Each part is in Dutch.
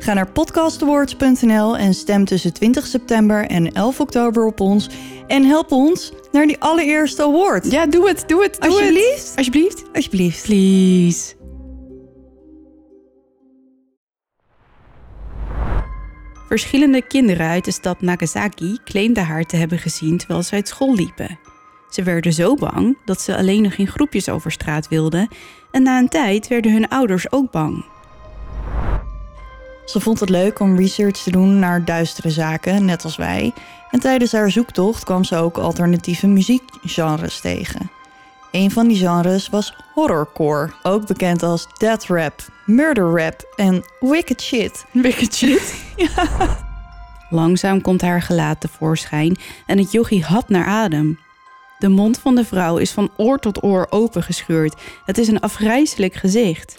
Ga naar podcastawards.nl en stem tussen 20 september en 11 oktober op ons. En help ons naar die allereerste award. Ja, doe het, doe het, doe Alsjeblieft. het. Alsjeblieft. Alsjeblieft. Please. Verschillende kinderen uit de stad Nagasaki claimden haar te hebben gezien terwijl ze uit school liepen. Ze werden zo bang dat ze alleen nog in groepjes over straat wilden en na een tijd werden hun ouders ook bang. Ze vond het leuk om research te doen naar duistere zaken, net als wij. En tijdens haar zoektocht kwam ze ook alternatieve muziekgenres tegen. Een van die genres was horrorcore, ook bekend als death rap, murder rap en wicked shit. Wicked shit. Langzaam komt haar gelaat tevoorschijn en het yogi hapt naar adem. De mond van de vrouw is van oor tot oor opengescheurd. Het is een afgrijselijk gezicht.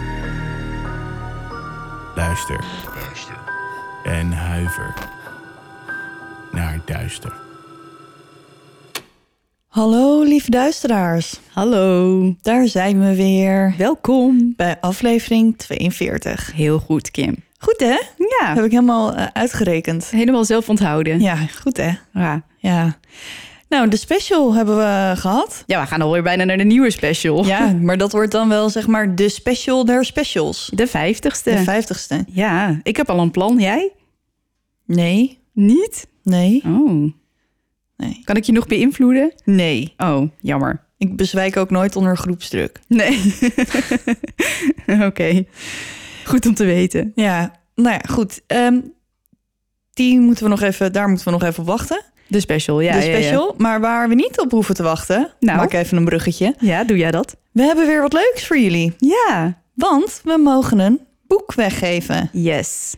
Luister. En huiver naar duister. Hallo lieve duisteraars, Hallo. daar zijn we weer Welkom. bij aflevering 42. Heel goed, Kim. Goed hè? Ja, Heb ik helemaal eh, uitgerekend. helemaal zelf onthouden. Ja, goed hè? Ja. Ja. Nou, de special hebben we gehad. ja, we gaan alweer bijna naar de nieuwe special. Ja, maar dat wordt dan wel zeg maar de special der specials. De vijftigste. De vijftigste. ja, ik heb al een plan. Jij? Nee, Niet? nee, Oh. nee. Kan ik je nog beïnvloeden? Nee. Oh, jammer. Ik bezwijk ook nooit onder groepsdruk. Nee. Oké. Goed om te weten. Ja, nou ja, goed. Ehm, die moeten we nog even, daar moeten we nog even op wachten. De special, ja. de ja, ja. special. Maar waar we niet op hoeven te wachten, Nou? maak even een bruggetje. Ja, doe jij dat? We hebben weer wat leuks voor jullie. Ja. Want we mogen een boek weggeven. Yes.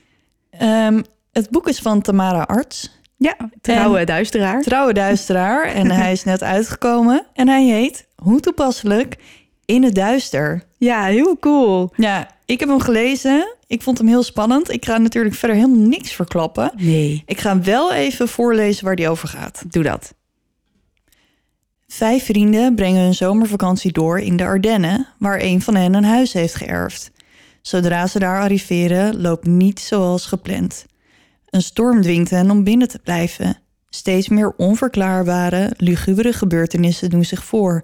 Ehm, het boek is van Tamara Arts. Ja, trouwe duisteraar. trouwe duisteraar. en hij is net uitgekomen. En hij heet, hoe toepasselijk, In het Duister. Ja, heel cool. Ja, ik heb hem gelezen. Ik vond hem heel spannend. Ik ga natuurlijk verder helemaal niks verklappen. Nee. Ik ga wel even voorlezen waar die over gaat. Doe dat. Vijf vrienden brengen hun zomervakantie door in de Ardennen, waar een van hen een huis heeft geërfd. Zodra ze daar arriveren, loopt niet zoals gepland. Een storm dwingt hen om binnen te blijven. Steeds meer onverklaarbare, lugubere gebeurtenissen doen zich voor.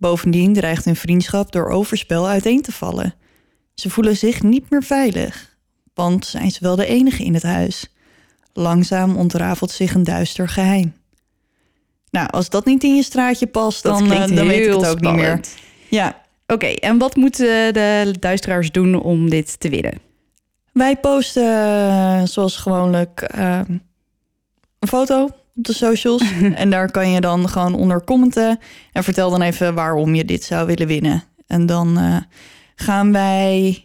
Bovendien dreigt hun vriendschap door overspel uiteen te vallen. Ze voelen zich niet meer veilig, want zijn ze wel de enige in het huis. Langzaam ontrafelt zich een duister geheim. Nou, als dat niet in je straatje past, dan, eh, dan weet ik het ook niet meer. Ja, Oké, en wat moeten de duisteraars doen om dit te winnen? wij posten eh, zoals gewoonlijk eh, een foto op de socials. en daar kan je dan gewoon onder commenten. En vertel dan even waarom je dit zou willen winnen. En dan eh, gaan wij...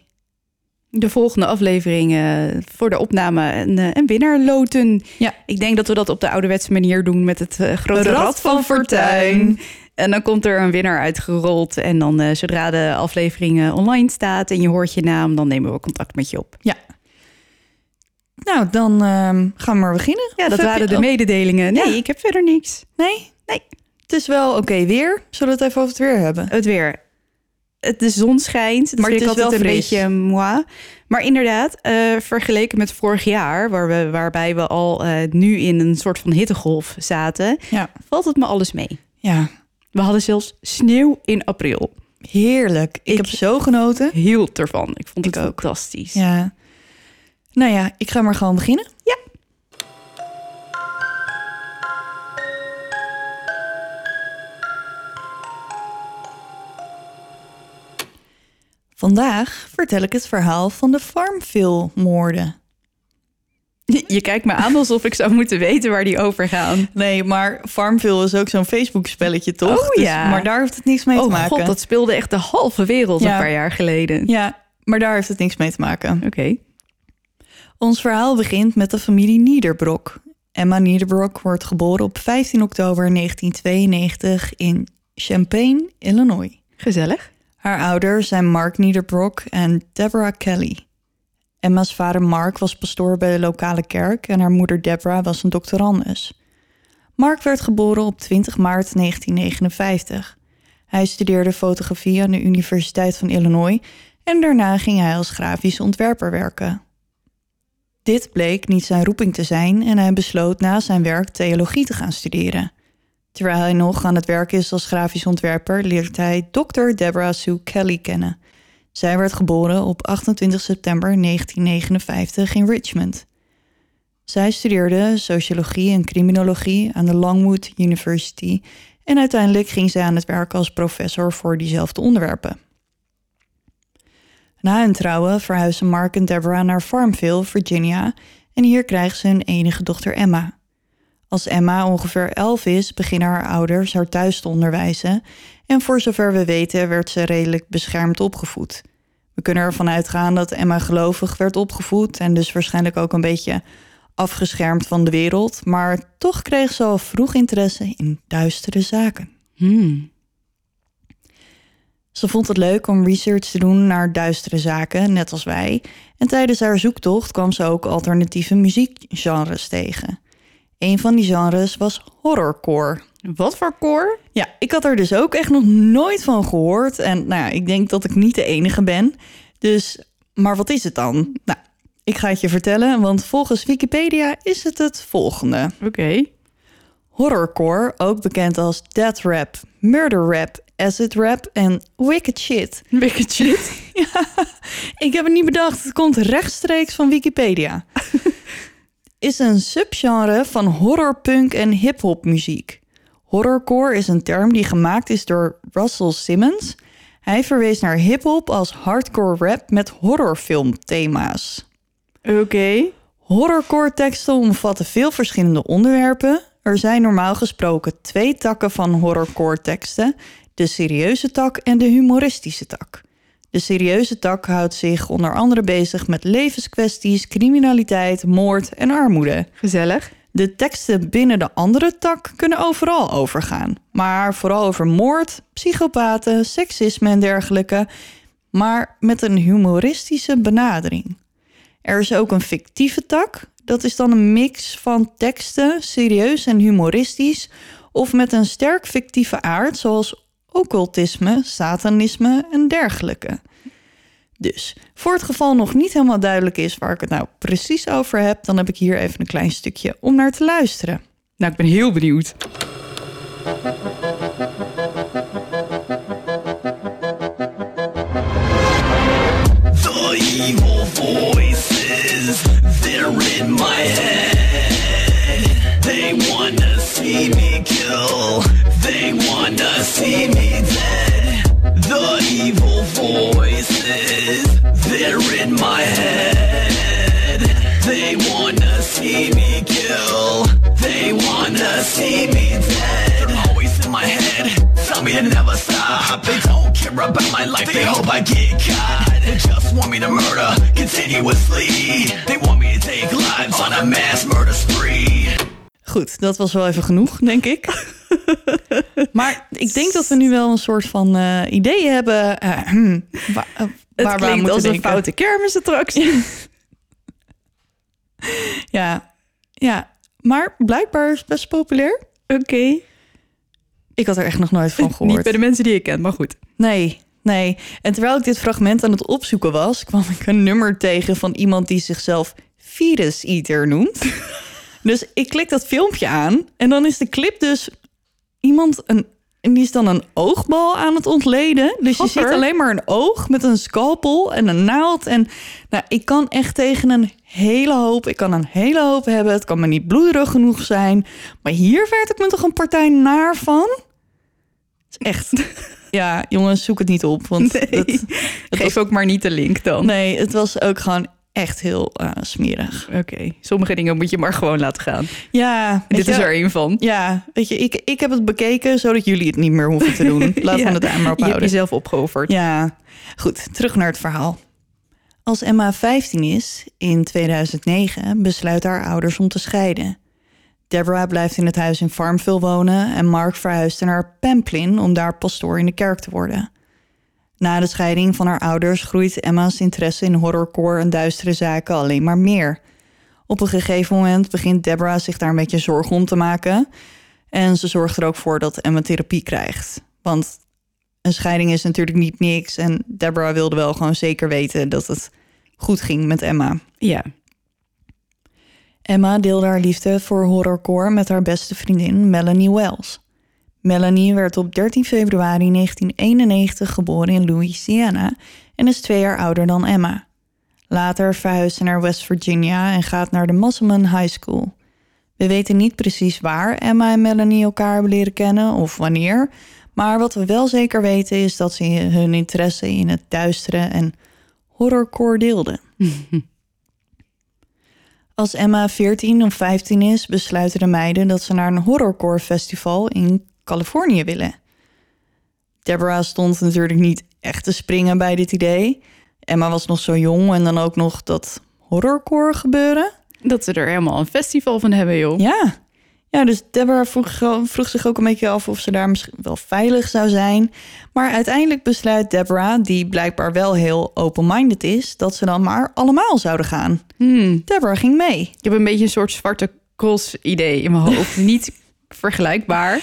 De volgende aflevering eh, voor de opname een, eh, een winnaar loten. Ja. Ik denk dat we dat op de ouderwetse manier doen met het grote Rad rad, van van Fortuin. Fortuin. En dan komt er een winnaar uitgerold. En dan zodra de aflevering online staat en je hoort je naam, dan nemen we contact met je op. Nou, dan ehm, gaan we maar beginnen. Ja, dat waren de mededelingen. Nee, Ja. ik heb verder niks. Nee? Nee. Het is wel oké weer. Zullen we het even over het weer hebben? Het weer. Het, de zon schijnt, dat Maar het is altijd wel een fris. beetje moi. Maar inderdaad, eh, vergeleken met vorig jaar, waar we, waarbij we al eh, nu in een soort van hittegolf zaten, Ja. valt het me alles mee. Ja. We hadden zelfs sneeuw in april. Heerlijk. Ik, Ik- heb zo genoten. Hield ervan. Ik vond Ik het ook. fantastisch. Ja. Nou ja, ik ga maar gewoon beginnen. Ja. Vandaag vertel ik het verhaal van de Farmville-moorden. Je kijkt me aan alsof ik zou moeten weten waar die over gaan. Nee, maar Farmville is ook zo'n Facebook-spelletje, toch? Oh, ja. maar daar heeft het niks mee te Oh maken. god, dat speelde echt de halve wereld Ja. een paar jaar geleden. Ja, maar daar heeft het niks mee te maken. Oké. Ons verhaal begint met de familie Niederbrock. Emma Niederbrock wordt geboren op 15 oktober 1992 in Champaign, Illinois. Gezellig. Haar ouders zijn Mark Niederbrock en Deborah Kelly. Emma's vader Mark was pastoor bij de lokale kerk en haar moeder Deborah was een doctorandus. Mark werd geboren op 20 maart 1959. Hij studeerde fotografie aan de Universiteit van Illinois en daarna ging hij als grafisch ontwerper werken. Dit bleek niet zijn roeping te zijn en hij besloot na zijn werk theologie te gaan studeren. Terwijl hij nog aan het werk is als grafisch ontwerper, leert hij Dr. Deborah Sue Kelly kennen. Zij werd geboren op 28 september 1959 in Richmond. Zij studeerde sociologie en criminologie aan de Longwood University en uiteindelijk ging zij aan het werk als professor voor diezelfde onderwerpen. Na hun trouwen verhuizen Mark en Deborah naar Farmville, Virginia, en hier krijgen ze hun enige dochter Emma. Als Emma ongeveer 11 is, beginnen haar ouders haar thuis te onderwijzen. En voor zover we weten werd ze redelijk beschermd opgevoed. We kunnen ervan uitgaan dat Emma gelovig werd opgevoed en dus waarschijnlijk ook een beetje afgeschermd van de wereld. Maar toch kreeg ze al vroeg interesse in duistere zaken. Hmm. Ze vond het leuk om research te doen naar duistere zaken, net als wij. En tijdens haar zoektocht kwam ze ook alternatieve muziekgenres tegen. Een van die genres was horrorcore. Wat voor koor? Ja, ik had er dus ook echt nog nooit van gehoord. En nou ja, ik denk dat ik niet de enige ben. Dus, maar wat is het dan? Nou, ik ga het je vertellen, want volgens Wikipedia is het het volgende. Oké. Horrorcore, ook bekend als death rap, murder rap, acid rap en wicked shit. Wicked shit. Ik heb het niet bedacht, het komt rechtstreeks van Wikipedia. is een subgenre van horrorpunk en hip-hop muziek. Horrorcore is een term die gemaakt is door Russell Simmons. Hij verwees naar hip-hop als hardcore rap met horrorfilmthema's. Oké. Horrorcore teksten omvatten veel verschillende onderwerpen. Er zijn normaal gesproken twee takken van horrorcore teksten: de serieuze tak en de humoristische tak. De serieuze tak houdt zich onder andere bezig met levenskwesties, criminaliteit, moord en armoede. Gezellig. De teksten binnen de andere tak kunnen overal overgaan, maar vooral over moord, psychopaten, seksisme en dergelijke, maar met een humoristische benadering. Er is ook een fictieve tak, dat is dan een mix van teksten, serieus en humoristisch, of met een sterk fictieve aard, zoals occultisme, satanisme en dergelijke. Dus, voor het geval nog niet helemaal duidelijk is waar ik het nou precies over heb, dan heb ik hier even een klein stukje om naar te luisteren. Nou, ik ben heel benieuwd. The evil voices, they're in my head. They wanna see me kill, they wanna see me dead. The evil voices, they're in my head. They wanna see me kill, they wanna see me dead. They're always in my head, tell me to never stop. They don't care about my life, they hope I get caught. They just want me to murder continuously. They want me to take lives on a mass murder spree. Goed, dat was wel even genoeg, denk ik. maar ik denk dat we nu wel een soort van eh, idee hebben eh, hmm, wa- eh, Het waar aan klinkt als een foute kermisattractie. Ja, ja, maar blijkbaar is het best populair. Oké. Ik had er echt nog nooit van Niet gehoord. bij de mensen die ik ken, maar goed. Nee, nee. En terwijl ik dit fragment aan het opzoeken was, kwam ik een nummer tegen van iemand die zichzelf Virus Eater noemt. dus ik klik dat filmpje aan en dan is de clip dus iemand een En die is dan een oogbal aan het ontleden. Dus je ziet alleen maar een oog met een scalpel en een naald. En nou, ik kan echt tegen een hele hoop. Ik kan een hele hoop hebben. Het kan me niet bloederig genoeg zijn. Maar hier werd ik me toch een partij naar van. Het is echt. Ja, jongens, zoek het niet op. Want Nee. het, het Geef was, ook maar niet de link dan. nee, het was ook gewoon echt heel eh, smerig. Oké, sommige dingen moet je maar gewoon laten gaan. Ja, Dit is er één van. Ja, weet je, ik, ik heb het bekeken zodat jullie het niet meer hoeven te doen. Laat Ja, van de timer Je hebt jezelf opgeofferd. Ja, goed, terug naar het verhaal. Als Emma 15 is, in 2009, besluiten haar ouders om te scheiden. Deborah blijft in het huis in Farmville wonen en Mark verhuist naar Pamplin om daar pastoor in de kerk te worden. Na de scheiding van haar ouders groeit Emma's interesse in horrorcore en duistere zaken alleen maar meer. Op een gegeven moment begint Deborah zich daar een beetje zorgen om te maken. En ze zorgt er ook voor dat Emma therapie krijgt. Want een scheiding is natuurlijk niet niks. En Deborah wilde wel gewoon zeker weten dat het goed ging met Emma. Ja. Emma deelde haar liefde voor horrorcore met haar beste vriendin Melanie Wells. Melanie werd op 13 februari 1991 geboren in Louisiana en is twee jaar ouder dan Emma. Later verhuisde ze naar West Virginia en gaat naar de Musselman High School. We weten niet precies waar Emma en Melanie elkaar hebben leren kennen of wanneer, maar wat we wel zeker weten is dat ze hun interesse in het duistere en horrorcore deelden. Als Emma 14 of 15 is, besluiten de meiden dat ze naar een horrorcore festival in Californië willen. Deborah stond natuurlijk niet echt te springen bij dit idee. Emma was nog zo jong en dan ook nog dat horrorcore gebeuren. Dat ze er helemaal een festival van hebben, joh. Ja. Ja, dus Deborah vroeg, zich ook een beetje af of ze daar misschien wel veilig zou zijn. Maar uiteindelijk besluit Deborah, die blijkbaar wel heel open-minded is, dat ze dan maar allemaal zouden gaan. Hmm. Deborah ging mee. Ik heb een beetje een soort zwarte cross idee in mijn hoofd. Niet vergelijkbaar,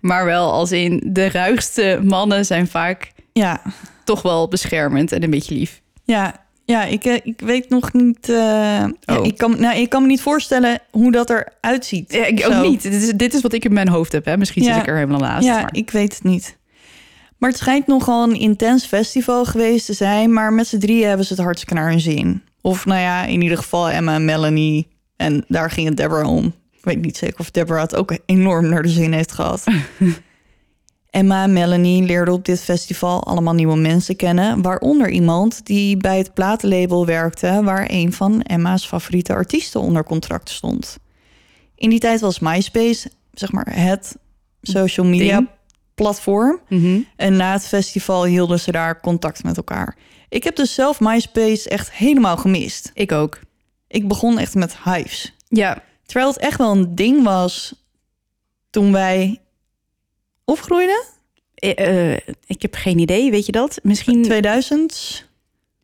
maar wel als in de ruigste mannen zijn vaak Ja, toch wel beschermend en een beetje lief. ja, ja ik, eh, ik weet nog niet. eh, ja, Oh. ik, kan, nou, ik kan me niet voorstellen hoe dat eruit ziet. Ja, ik ook Zo. niet. Dit is, dit is wat ik in mijn hoofd heb. Hè. Misschien Ja. zit ik er helemaal naast. Ja, maar- ik weet het niet. Maar het schijnt nogal een intens festival geweest te zijn. Maar met z'n drieën hebben ze het hartstikke naar hun zin. Of nou ja, in ieder geval Emma en Melanie. En daar ging het Deborah om. Ik weet niet zeker of Deborah het ook enorm naar de zin heeft gehad. Emma en Melanie leerden op dit festival allemaal nieuwe mensen kennen. Waaronder iemand die bij het platenlabel werkte... waar een van Emma's favoriete artiesten onder contract stond. In die tijd was MySpace, zeg maar, het social media Ding. platform. Mhm. En na het festival hielden ze daar contact met elkaar. Ik heb dus zelf MySpace echt helemaal gemist. Ik ook. Ik begon echt met Hives. Ja, Terwijl het echt wel een ding was toen wij opgroeiden. eh, eh, ik heb geen idee. Weet je dat? Misschien 2000,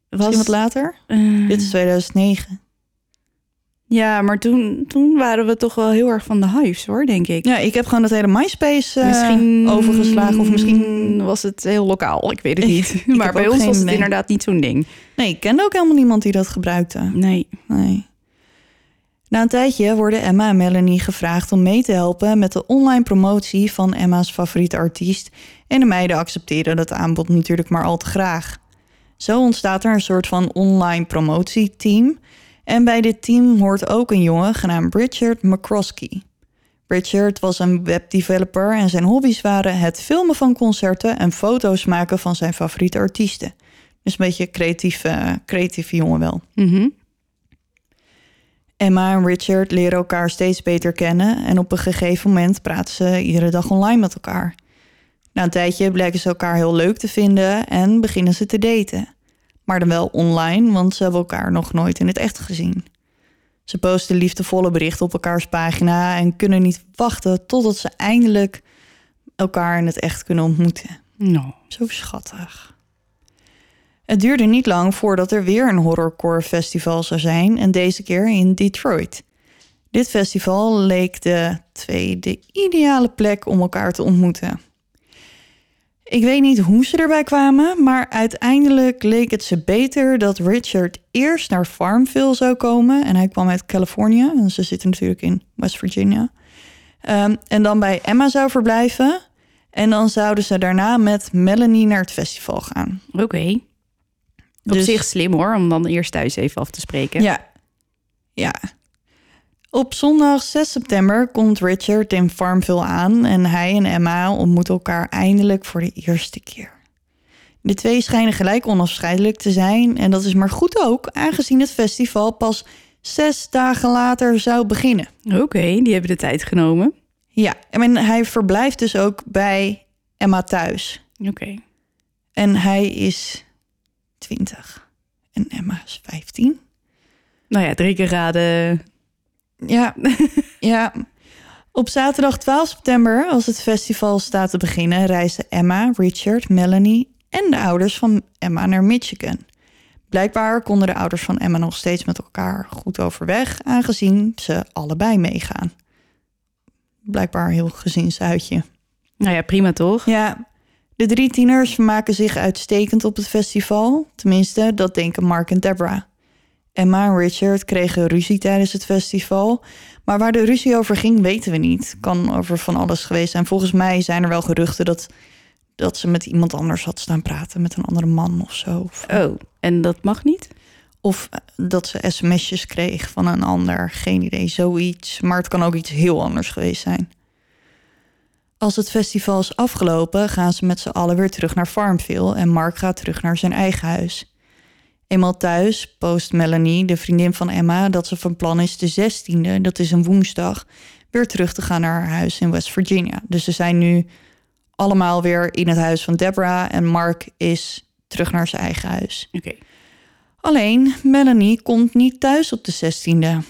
was misschien wat later. eh, Dit is 2009. Ja, maar toen, toen waren we toch wel heel erg van de hives, hoor, denk ik. Ja, ik heb gewoon het hele MySpace eh, misschien overgeslagen. Of misschien... was het heel lokaal. Ik weet het niet. maar bij ons was het inderdaad niet zo'n ding. Nee, ik kende ook helemaal niemand die dat gebruikte. Nee. Nee. Na een tijdje worden Emma en Melanie gevraagd om mee te helpen met de online promotie van Emma's favoriete artiest. En de meiden accepteren dat aanbod natuurlijk maar al te graag. Zo ontstaat er een soort van online promotieteam. En bij dit team hoort ook een jongen genaamd Richard McCroskey. Richard was een webdeveloper en zijn hobby's waren het filmen van concerten en foto's maken van zijn favoriete artiesten. Dus een beetje creatief, eh, creatieve jongen wel. Mhm. Emma en Richard leren elkaar steeds beter kennen en op een gegeven moment praten ze iedere dag online met elkaar. Na een tijdje blijken ze elkaar heel leuk te vinden en beginnen ze te daten. Maar dan wel online, want ze hebben elkaar nog nooit in het echt gezien. Ze posten liefdevolle berichten op elkaars pagina en kunnen niet wachten totdat ze eindelijk elkaar in het echt kunnen ontmoeten. Nou, Zo schattig. Het duurde niet lang voordat er weer een horrorcore festival zou zijn en deze keer in Detroit. Dit festival leek de twee de ideale plek om elkaar te ontmoeten. Ik weet niet hoe ze erbij kwamen, maar uiteindelijk leek het ze beter dat Richard eerst naar Farmville zou komen. En hij kwam uit Californië, en ze zitten natuurlijk in West Virginia. Ehm, en dan bij Emma zou verblijven. En dan zouden ze daarna met Melanie naar het festival gaan. Oké. Dus- zich slim hoor, om dan eerst thuis even af te spreken. Ja. Ja. Op zondag 6 september komt Richard in Farmville aan en hij en Emma ontmoeten elkaar eindelijk voor de eerste keer. De twee schijnen gelijk onafscheidelijk te zijn en dat is maar goed ook, aangezien het festival pas zes dagen later zou beginnen. Oké, die hebben de tijd genomen. Ja, en hij verblijft dus ook bij Emma thuis. Oké. En hij is 20 en Emma is 15. Nou ja, drie keer raden. Ja, ja. Op zaterdag 12 september, als het festival staat te beginnen, reizen Emma, Richard, Melanie en de ouders van Emma naar Michigan. Blijkbaar konden de ouders van Emma nog steeds met elkaar goed overweg, aangezien ze allebei meegaan. Blijkbaar een heel gezinsuitje. Nou ja, prima toch? Ja, de drie tieners vermaken zich uitstekend op het festival. Tenminste, dat denken Mark en Deborah. Emma en Richard kregen ruzie tijdens het festival. Maar waar de ruzie over ging, weten we niet. Kan over van alles geweest zijn. Volgens mij zijn er wel geruchten dat, dat ze met iemand anders had staan praten. Met een andere man of zo. Of, Oh, en dat mag niet? of eh, dat ze sms'jes kreeg van een ander. Geen idee, zoiets. Maar het kan ook iets heel anders geweest zijn. Als het festival is afgelopen, gaan ze met z'n allen weer terug naar Farmville en Mark gaat terug naar zijn eigen huis. Eenmaal thuis post Melanie, de vriendin van Emma, dat ze van plan is de 16e, dat is een woensdag, weer terug te gaan naar haar huis in West Virginia. Dus ze zijn nu allemaal weer in het huis van Deborah en Mark is terug naar zijn eigen huis. Oké. Alleen Melanie komt niet thuis op de 16e.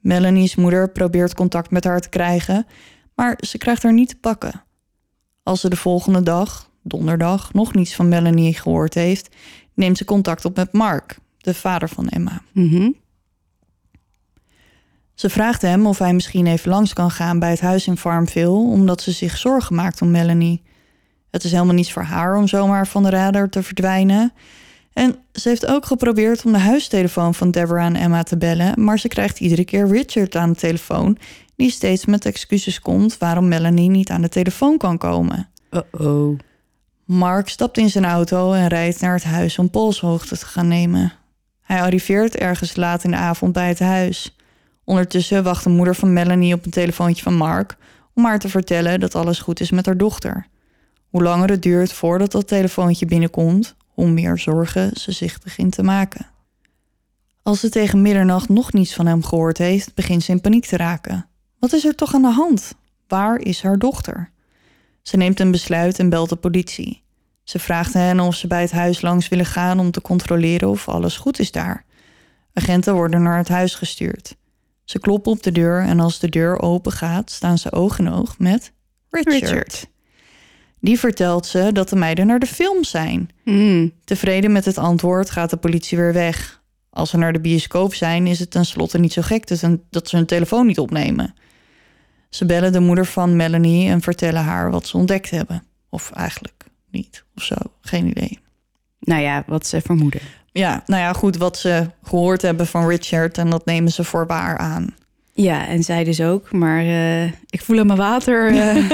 Melanie's moeder probeert contact met haar te krijgen, maar ze krijgt haar niet te pakken. Als ze de volgende dag, donderdag, nog niets van Melanie gehoord heeft, neemt ze contact op met Mark, de vader van Emma. Mhm. Ze vraagt hem of hij misschien even langs kan gaan bij het huis in Farmville, omdat ze zich zorgen maakt om Melanie. Het is helemaal niets voor haar om zomaar van de radar te verdwijnen. En ze heeft ook geprobeerd om de huistelefoon van Deborah en Emma te bellen, maar ze krijgt iedere keer Richard aan de telefoon, die steeds met excuses komt waarom Melanie niet aan de telefoon kan komen. Oh-oh. Mark stapt in zijn auto en rijdt naar het huis om polshoogte te gaan nemen. Hij arriveert ergens laat in de avond bij het huis. Ondertussen wacht de moeder van Melanie op een telefoontje van Mark om haar te vertellen dat alles goed is met haar dochter. Hoe langer het duurt voordat dat telefoontje binnenkomt, hoe meer zorgen ze zich begint te maken. Als ze tegen middernacht nog niets van hem gehoord heeft, begint ze in paniek te raken. Wat is er toch aan de hand? Waar is haar dochter? Ze neemt een besluit en belt de politie. Ze vraagt hen of ze bij het huis langs willen gaan om te controleren of alles goed is daar. Agenten worden naar het huis gestuurd. Ze kloppen op de deur en als de deur open gaat, staan ze oog in oog met. Richard. Die vertelt ze dat de meiden naar de film zijn. Mm. Tevreden met het antwoord gaat de politie weer weg. Als ze naar de bioscoop zijn, is het tenslotte niet zo gek dat ze- dat ze hun telefoon niet opnemen. Ze bellen de moeder van Melanie en vertellen haar wat ze ontdekt hebben. Of eigenlijk niet, of zo, geen idee. Nou ja, wat ze vermoeden. Ja, nou ja, goed, wat ze gehoord hebben van Richard en dat nemen ze voor waar aan. Ja, en zij dus ook. Maar eh, ik voel aan mijn water. eh.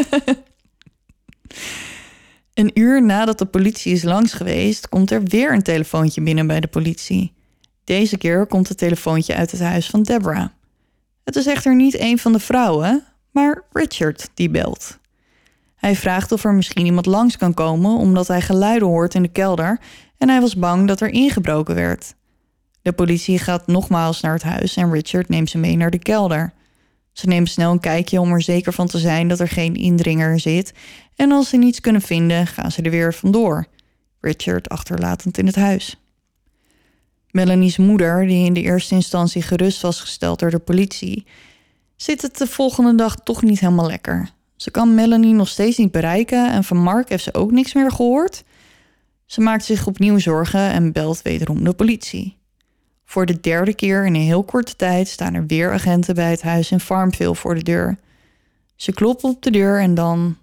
Een uur nadat de politie is langs geweest, komt er weer een telefoontje binnen bij de politie. Deze keer komt het telefoontje uit het huis van Deborah. Het is echter niet een van de vrouwen, maar Richard die belt. Hij vraagt of er misschien iemand langs kan komen omdat hij geluiden hoort in de kelder en hij was bang dat er ingebroken werd. De politie gaat nogmaals naar het huis en Richard neemt ze mee naar de kelder. Ze nemen snel een kijkje om er zeker van te zijn dat er geen indringer zit en als ze niets kunnen vinden, gaan ze er weer vandoor. Richard achterlatend in het huis. Melanie's moeder, die in de eerste instantie gerust was gesteld door de politie, zit het de volgende dag toch niet helemaal lekker. Ze kan Melanie nog steeds niet bereiken en van Mark heeft ze ook niks meer gehoord. Ze maakt zich opnieuw zorgen en belt wederom de politie. Voor de derde keer in een heel korte tijd staan er weer agenten bij het huis in Farmville voor de deur. Ze kloppen op de deur en dan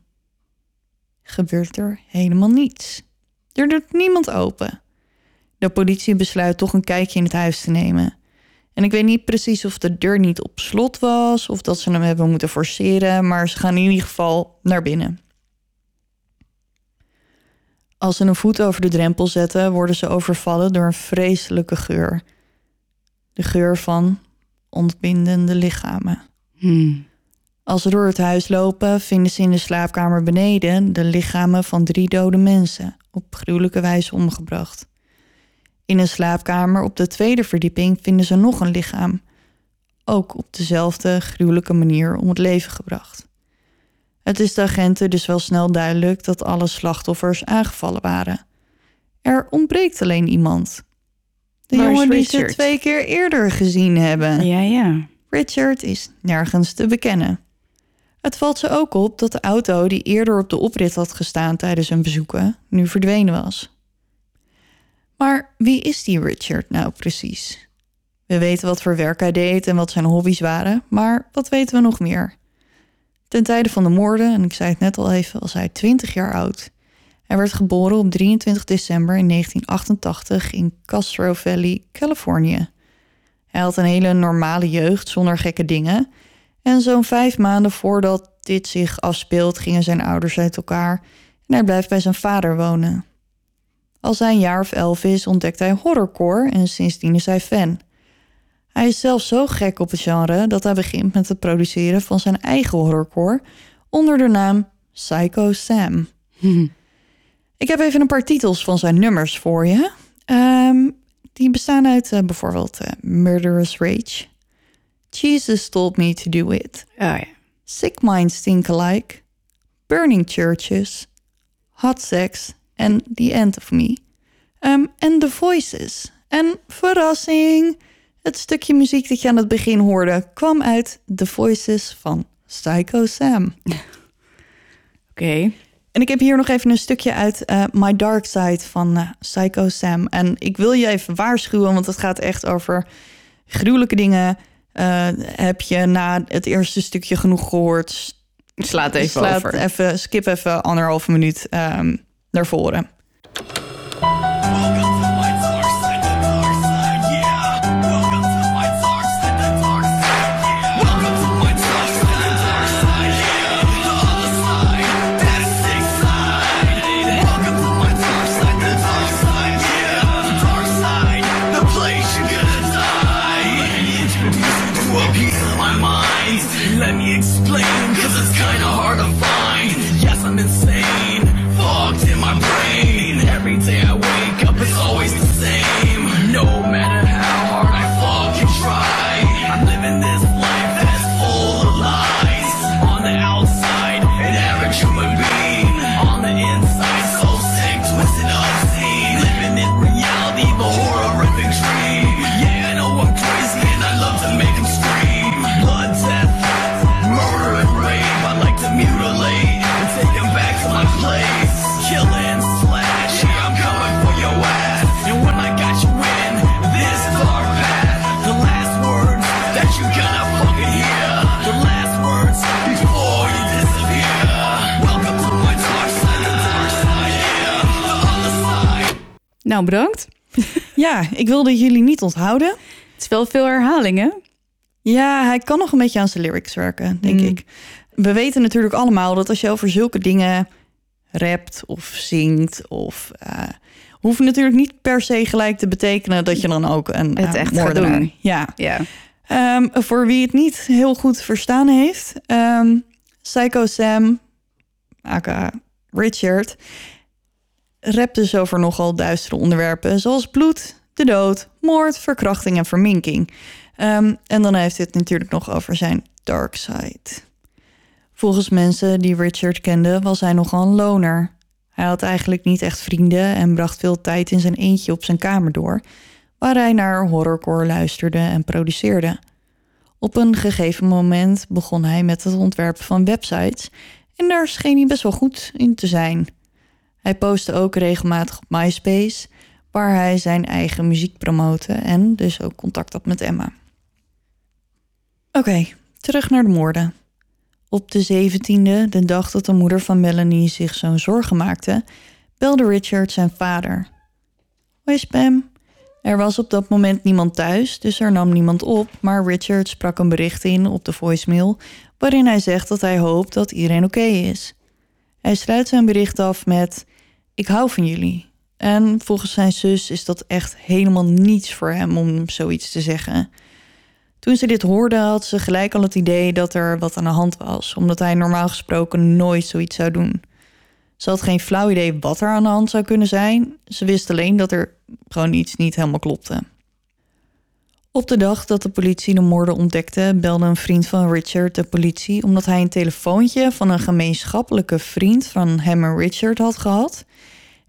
gebeurt er helemaal niets. Er doet niemand open. De politie besluit toch een kijkje in het huis te nemen. En ik weet niet precies of de deur niet op slot was of dat ze hem hebben moeten forceren, maar ze gaan in ieder geval naar binnen. Als ze een voet over de drempel zetten, worden ze overvallen door een vreselijke geur. De geur van ontbindende lichamen. Hmm. Als ze door het huis lopen, vinden ze in de slaapkamer beneden de lichamen van drie dode mensen, op gruwelijke wijze omgebracht. In een slaapkamer op de tweede verdieping vinden ze nog een lichaam, ook op dezelfde gruwelijke manier om het leven gebracht. Het is de agenten dus wel snel duidelijk dat alle slachtoffers aangevallen waren. Er ontbreekt alleen iemand. De Waar jongen die ze twee keer eerder gezien hebben. Ja, ja. Richard is nergens te bekennen. Het valt ze ook op dat de auto die eerder op de oprit had gestaan tijdens hun bezoeken nu verdwenen was. Maar wie is die Richard nou precies? We weten wat voor werk hij deed en wat zijn hobby's waren, maar wat weten we nog meer? Ten tijde van de moorden, en ik zei het net al even, was hij 20 jaar oud. Hij werd geboren op 23 december in 1988 in Castro Valley, Californië. Hij had een hele normale jeugd zonder gekke dingen. En zo'n vijf maanden voordat dit zich afspeelt, gingen zijn ouders uit elkaar en hij blijft bij zijn vader wonen. Als hij een jaar of elf is, ontdekt hij horrorcore en sindsdien is hij fan. Hij is zelfs zo gek op het genre dat hij begint met het produceren van zijn eigen horrorcore onder de naam Psycho Sam. Ik heb even een paar titels van zijn nummers voor je. Ehm, die bestaan uit eh, bijvoorbeeld eh, Murderous Rage, Jesus Told Me to Do It, Oh ja. Sick Minds Think Alike, Burning Churches, Hot Sex en The End of Me. Ehm, En The Voices. En verrassing, het stukje muziek dat je aan het begin hoorde kwam uit The Voices van Psycho Sam. Oké. En ik heb hier nog even een stukje uit eh, My Dark Side van eh, Psycho Sam. En ik wil je even waarschuwen, want het gaat echt over gruwelijke dingen. Eh, heb je na het eerste stukje genoeg gehoord? Sla het even Slaat over. Even, skip even anderhalve minuut ehm, naar voren. Nou, bedankt. Ja, ik wilde jullie niet onthouden. Het is wel veel herhalingen. Ja, hij kan nog een beetje aan zijn lyrics werken, denk Mm. ik. We weten natuurlijk allemaal dat als je over zulke dingen rapt of zingt of... eh hoeft natuurlijk niet per se gelijk te betekenen dat je dan ook een Het eh, echt gaat doen. Ja. Ja. Ehm, voor wie het niet heel goed verstaan heeft, ehm, Psycho Sam, aka Richard, rapt dus over nogal duistere onderwerpen zoals bloed, de dood, moord, verkrachting en verminking. Ehm, en dan heeft hij het natuurlijk nog over zijn dark side. Volgens mensen die Richard kenden was hij nogal een loner. Hij had eigenlijk niet echt vrienden en bracht veel tijd in zijn eentje op zijn kamer door, waar hij naar horrorcore luisterde en produceerde. Op een gegeven moment begon hij met het ontwerpen van websites en daar scheen hij best wel goed in te zijn. Hij postte ook regelmatig op MySpace, waar hij zijn eigen muziek promote en dus ook contact had met Emma. Oké, terug naar de moorden. Op de 17e, de dag dat de moeder van Melanie zich zo'n zorgen maakte, belde Richard zijn vader. Hoi Spam. Er was op dat moment niemand thuis, dus er nam niemand op, maar Richard sprak een bericht in op de voicemail waarin hij zegt dat hij hoopt dat iedereen oké is. Hij sluit zijn bericht af met: ik hou van jullie. En volgens zijn zus is dat echt helemaal niets voor hem om zoiets te zeggen. Toen ze dit hoorde, had ze gelijk al het idee dat er wat aan de hand was, omdat hij normaal gesproken nooit zoiets zou doen. Ze had geen flauw idee wat er aan de hand zou kunnen zijn. Ze wist alleen dat er gewoon iets niet helemaal klopte. Op de dag dat de politie de moorden ontdekte, belde een vriend van Richard de politie omdat hij een telefoontje van een gemeenschappelijke vriend van hem en Richard had gehad.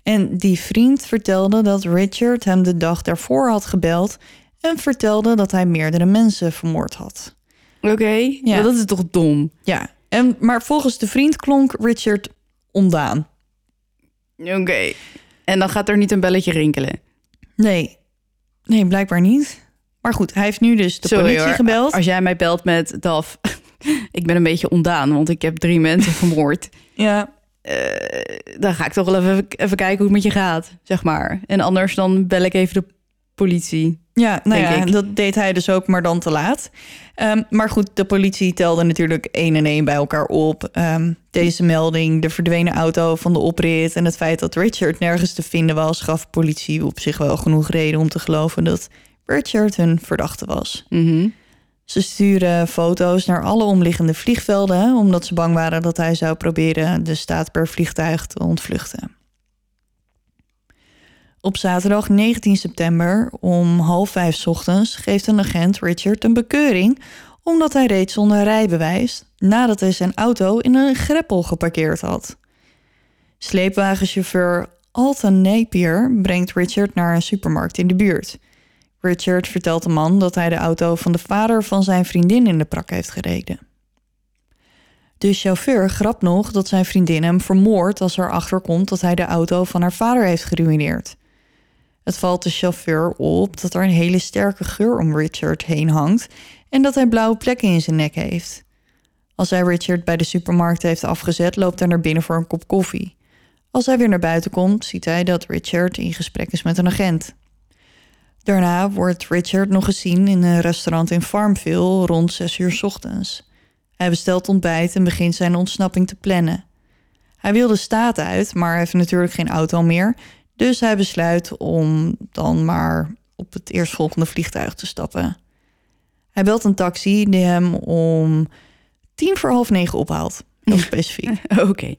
En die vriend vertelde dat Richard hem de dag daarvoor had gebeld en vertelde dat hij meerdere mensen vermoord had. Oké, Ja. dat is toch dom? Ja, en, maar volgens de vriend klonk Richard ondaan. Oké. En dan gaat er niet een belletje rinkelen. Nee, nee, blijkbaar niet. Maar goed, hij heeft nu dus de Sorry politie hoor. gebeld. Als jij mij belt met Daf, ik ben een beetje ondaan, want ik heb drie mensen vermoord. Ja, Eh, dan ga ik toch wel even, even kijken hoe het met je gaat, zeg maar. En anders dan bel ik even de politie. Ja, nou ja, ik. dat deed hij dus ook, maar dan te laat. Ehm, maar goed, de politie telde natuurlijk één en één bij elkaar op. Ehm, deze melding, de verdwenen auto van de oprit... en het feit dat Richard nergens te vinden was... gaf politie op zich wel genoeg reden om te geloven... dat Richard hun verdachte was. Mhm. Ze sturen foto's naar alle omliggende vliegvelden... omdat ze bang waren dat hij zou proberen de staat per vliegtuig te ontvluchten. Op zaterdag 19 september om half vijf ochtends geeft een agent Richard een bekeuring omdat hij reed zonder rijbewijs nadat hij zijn auto in een greppel geparkeerd had. Sleepwagenchauffeur Alton Napier brengt Richard naar een supermarkt in de buurt. Richard vertelt de man dat hij de auto van de vader van zijn vriendin in de prak heeft gereden. De chauffeur grapt nog dat zijn vriendin hem vermoordt als er achterkomt dat hij de auto van haar vader heeft geruineerd. Het valt de chauffeur op dat er een hele sterke geur om Richard heen hangt en dat hij blauwe plekken in zijn nek heeft. Als hij Richard bij de supermarkt heeft afgezet, loopt hij naar binnen voor een kop koffie. Als hij weer naar buiten komt, ziet hij dat Richard in gesprek is met een agent. Daarna wordt Richard nog gezien in een restaurant in Farmville rond 6 uur 's ochtends. Hij bestelt ontbijt en begint zijn ontsnapping te plannen. Hij wil de staat uit, maar heeft natuurlijk geen auto meer. Dus hij besluit om dan maar op het eerstvolgende vliegtuig te stappen. Hij belt een taxi die hem om tien voor half negen ophaalt. Heel specifiek. Oké.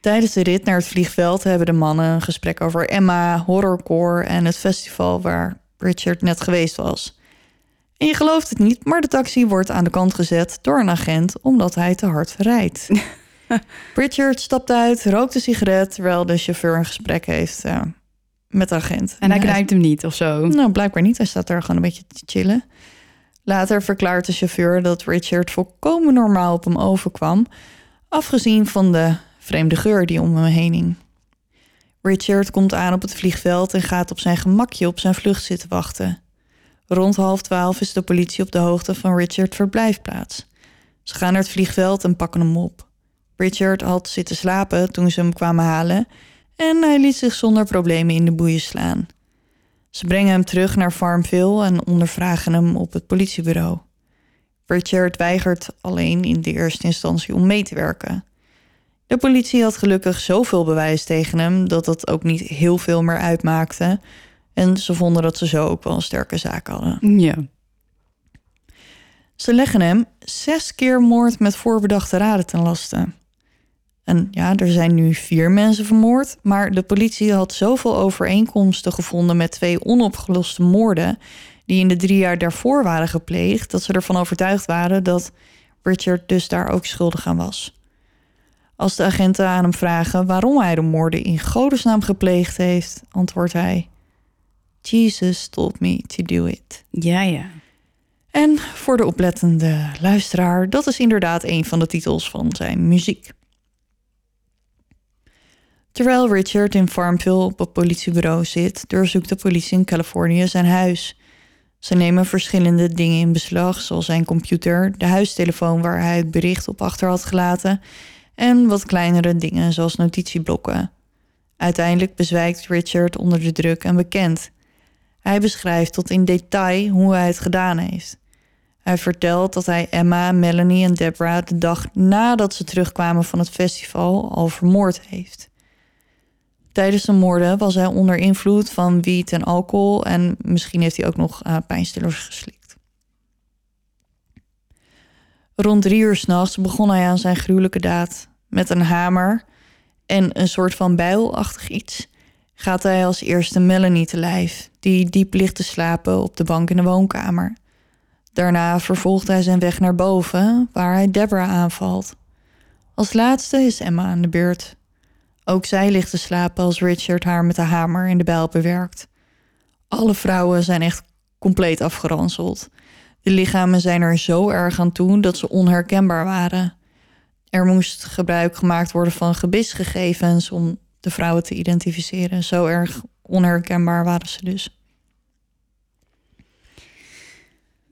Tijdens de rit naar het vliegveld hebben de mannen een gesprek over Emma, horrorcore en het festival waar Richard net geweest was. En je gelooft het niet, maar de taxi wordt aan de kant gezet door een agent omdat hij te hard rijdt. Richard stapt uit, rookt een sigaret terwijl de chauffeur een gesprek heeft eh, met de agent. En hij knijpt hem niet of zo. Nou, blijkbaar niet. Hij staat daar gewoon een beetje te chillen. Later verklaart de chauffeur dat Richard volkomen normaal op hem overkwam, afgezien van de vreemde geur die om hem heen hing. Richard komt aan op het vliegveld en gaat op zijn gemakje op zijn vlucht zitten wachten. Rond half twaalf is de politie op de hoogte van Richard's verblijfplaats. Ze gaan naar het vliegveld en pakken hem op. Richard had zitten slapen toen ze hem kwamen halen en hij liet zich zonder problemen in de boeien slaan. Ze brengen hem terug naar Farmville en ondervragen hem op het politiebureau. Richard weigert alleen in de eerste instantie om mee te werken. De politie had gelukkig zoveel bewijs tegen hem dat dat ook niet heel veel meer uitmaakte. En ze vonden dat ze zo ook wel een sterke zaak hadden. Ja. Ze leggen hem zes keer moord met voorbedachte raden ten laste. En ja, er zijn nu vier mensen vermoord, maar de politie had zoveel overeenkomsten gevonden met twee onopgeloste moorden die in de drie jaar daarvoor waren gepleegd, dat ze ervan overtuigd waren dat Richard dus daar ook schuldig aan was. Als de agenten aan hem vragen waarom hij de moorden in godesnaam gepleegd heeft, antwoordt hij: Jesus told me to do it. Ja, ja. En voor de oplettende luisteraar, dat is inderdaad een van de titels van zijn muziek. Terwijl Richard in Farmville op het politiebureau zit, doorzoekt de politie in Californië zijn huis. Ze nemen verschillende dingen in beslag, zoals zijn computer, de huistelefoon waar hij het bericht op achter had gelaten en wat kleinere dingen zoals notitieblokken. Uiteindelijk bezwijkt Richard onder de druk en bekent. Hij beschrijft tot in detail hoe hij het gedaan heeft. Hij vertelt dat hij Emma, Melanie en Deborah de dag nadat ze terugkwamen van het festival al vermoord heeft. Tijdens de moorden was hij onder invloed van wiet en alcohol en misschien heeft hij ook nog uh, pijnstillers geslikt. Rond drie uur s'nachts begon hij aan zijn gruwelijke daad. Met een hamer en een soort van bijlachtig iets gaat hij als eerste Melanie te lijf, die diep ligt te slapen op de bank in de woonkamer. Daarna vervolgt hij zijn weg naar boven, waar hij Deborah aanvalt. Als laatste is Emma aan de beurt. Ook zij ligt te slapen als Richard haar met de hamer in de bijl bewerkt. Alle vrouwen zijn echt compleet afgeranseld. De lichamen zijn er zo erg aan toe dat ze onherkenbaar waren. Er moest gebruik gemaakt worden van gebisgegevens om de vrouwen te identificeren. Zo erg onherkenbaar waren ze dus.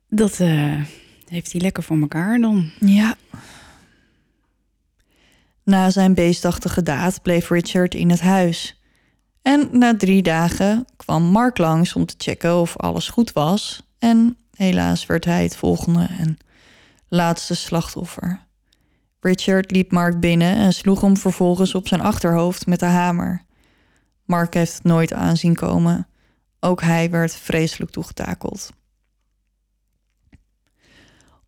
Dat uh, heeft hij lekker voor elkaar dan. Ja. Na zijn beestachtige daad bleef Richard in het huis. En na drie dagen kwam Mark langs om te checken of alles goed was. En helaas werd hij het volgende en laatste slachtoffer. Richard liep Mark binnen en sloeg hem vervolgens op zijn achterhoofd met de hamer. Mark heeft het nooit aanzien komen. Ook hij werd vreselijk toegetakeld.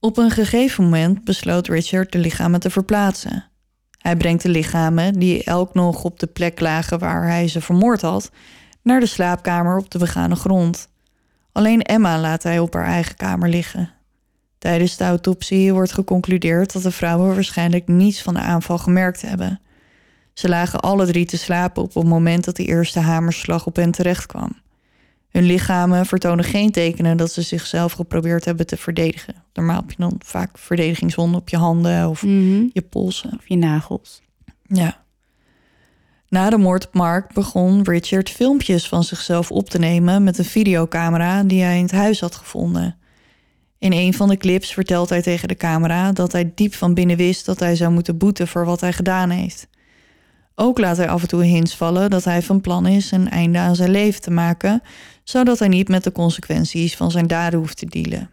Op een gegeven moment besloot Richard de lichamen te verplaatsen. Hij brengt de lichamen, die elk nog op de plek lagen waar hij ze vermoord had, naar de slaapkamer op de begane grond. Alleen Emma laat hij op haar eigen kamer liggen. Tijdens de autopsie wordt geconcludeerd dat de vrouwen waarschijnlijk niets van de aanval gemerkt hebben. Ze lagen alle drie te slapen op het moment dat de eerste hamerslag op hen terecht kwam. Hun lichamen vertonen geen tekenen dat ze zichzelf geprobeerd hebben te verdedigen. Normaal heb je dan vaak verdedigingswonden op je handen of je polsen. Of je nagels. Ja. Na de moord op Mark begon Richard filmpjes van zichzelf op te nemen met een videocamera die hij in het huis had gevonden. In een van de clips vertelt hij tegen de camera dat hij diep van binnen wist dat hij zou moeten boeten voor wat hij gedaan heeft. Ook laat hij af en toe hints vallen dat hij van plan is een einde aan zijn leven te maken, zodat hij niet met de consequenties van zijn daden hoeft te dealen.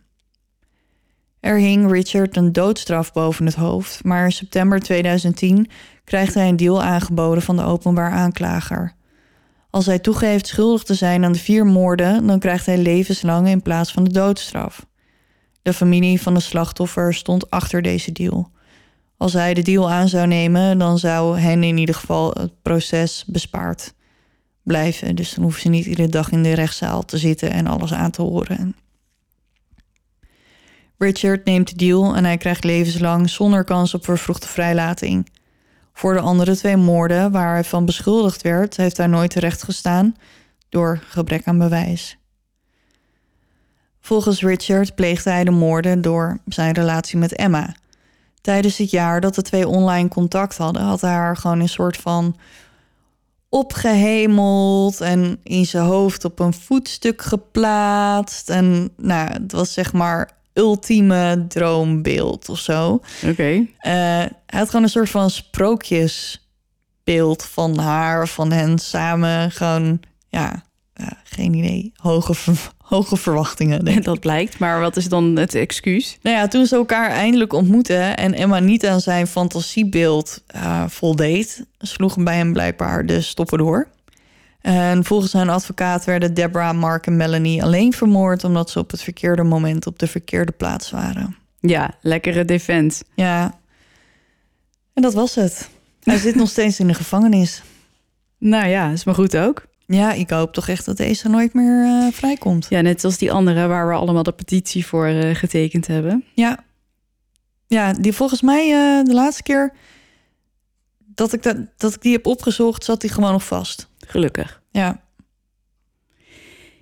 Er hing Richard een doodstraf boven het hoofd, maar in september 2010 krijgt hij een deal aangeboden van de openbaar aanklager. Als hij toegeeft schuldig te zijn aan de vier moorden, dan krijgt hij levenslang in plaats van de doodstraf. De familie van de slachtoffer stond achter deze deal. Als hij de deal aan zou nemen, dan zou hen in ieder geval het proces bespaard blijven. Dus dan hoeven ze niet iedere dag in de rechtszaal te zitten en alles aan te horen. Richard neemt de deal en hij krijgt levenslang zonder kans op vervroegde vrijlating. Voor de andere twee moorden waar hij van beschuldigd werd, heeft hij nooit terecht gestaan door gebrek aan bewijs. Volgens Richard pleegde hij de moorden door zijn relatie met Emma. Tijdens het jaar dat de twee online contact hadden, had hij haar gewoon een soort van opgehemeld en in zijn hoofd op een voetstuk geplaatst. En nou, het was zeg maar ultieme droombeeld of zo. Oké. Uh, hij had gewoon een soort van sprookjesbeeld van haar, van hen samen. Gewoon, ja, ja geen idee. Hoge, hoge verwachtingen. Denk dat blijkt. Maar wat is dan het excuus? Nou ja, toen ze elkaar eindelijk ontmoetten en Emma niet aan zijn fantasiebeeld uh, voldeed, sloegen bij hem blijkbaar de stoppen door. En volgens zijn advocaat werden Deborah, Mark en Melanie alleen vermoord omdat ze op het verkeerde moment op de verkeerde plaats waren. Ja, lekkere defense. Ja. En dat was het. Hij zit nog steeds in de gevangenis. Nou ja, is maar goed ook. Ja, ik hoop toch echt dat deze nooit meer uh, vrijkomt. Ja, net als die andere waar we allemaal de petitie voor uh, getekend hebben. Ja. Ja, die volgens mij uh, de laatste keer dat ik, dat, dat ik die heb opgezocht, zat die gewoon nog vast. Gelukkig. Ja.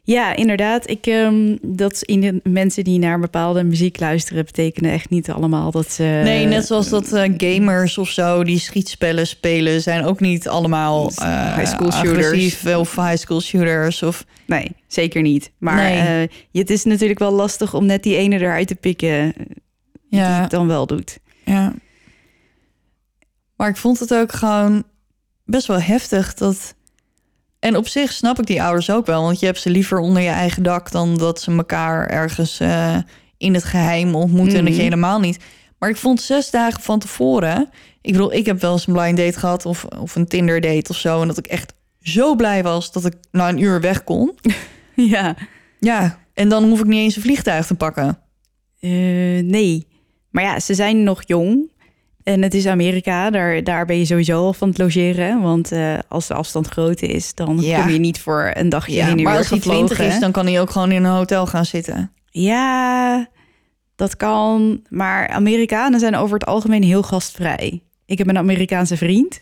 Ja, inderdaad. Ik, um, dat in de mensen die naar bepaalde muziek luisteren, betekenen echt niet allemaal dat ze. Nee, net zoals dat uh, gamers of zo die schietspellen spelen, zijn ook niet allemaal uh, high school shooters of high school shooters. Of... Nee, zeker niet. Maar nee. uh, het is natuurlijk wel lastig om net die ene eruit te pikken ja. die het dan wel doet. Ja. Maar ik vond het ook gewoon best wel heftig dat en op zich snap ik die ouders ook wel, want je hebt ze liever onder je eigen dak dan dat ze elkaar ergens uh, in het geheim ontmoeten en dat je Mhm. helemaal niet. Maar ik vond zes dagen van tevoren. Ik bedoel, ik heb wel eens een blind date gehad of, of een Tinder date of zo. En dat ik echt zo blij was dat ik na een uur weg kon. Ja, Ja, en dan hoef ik niet eens een vliegtuig te pakken. Eh, nee. Maar ja, ze zijn nog jong. En het is Amerika, daar, daar ben je sowieso al van het logeren. Want eh, als de afstand groot is, dan Ja. kom je niet voor een dagje Ja, heen en maar als hij gevlogen. 20 is, dan kan hij ook gewoon in een hotel gaan zitten. Ja, dat kan. Maar Amerikanen zijn over het algemeen heel gastvrij. Ik heb een Amerikaanse vriend.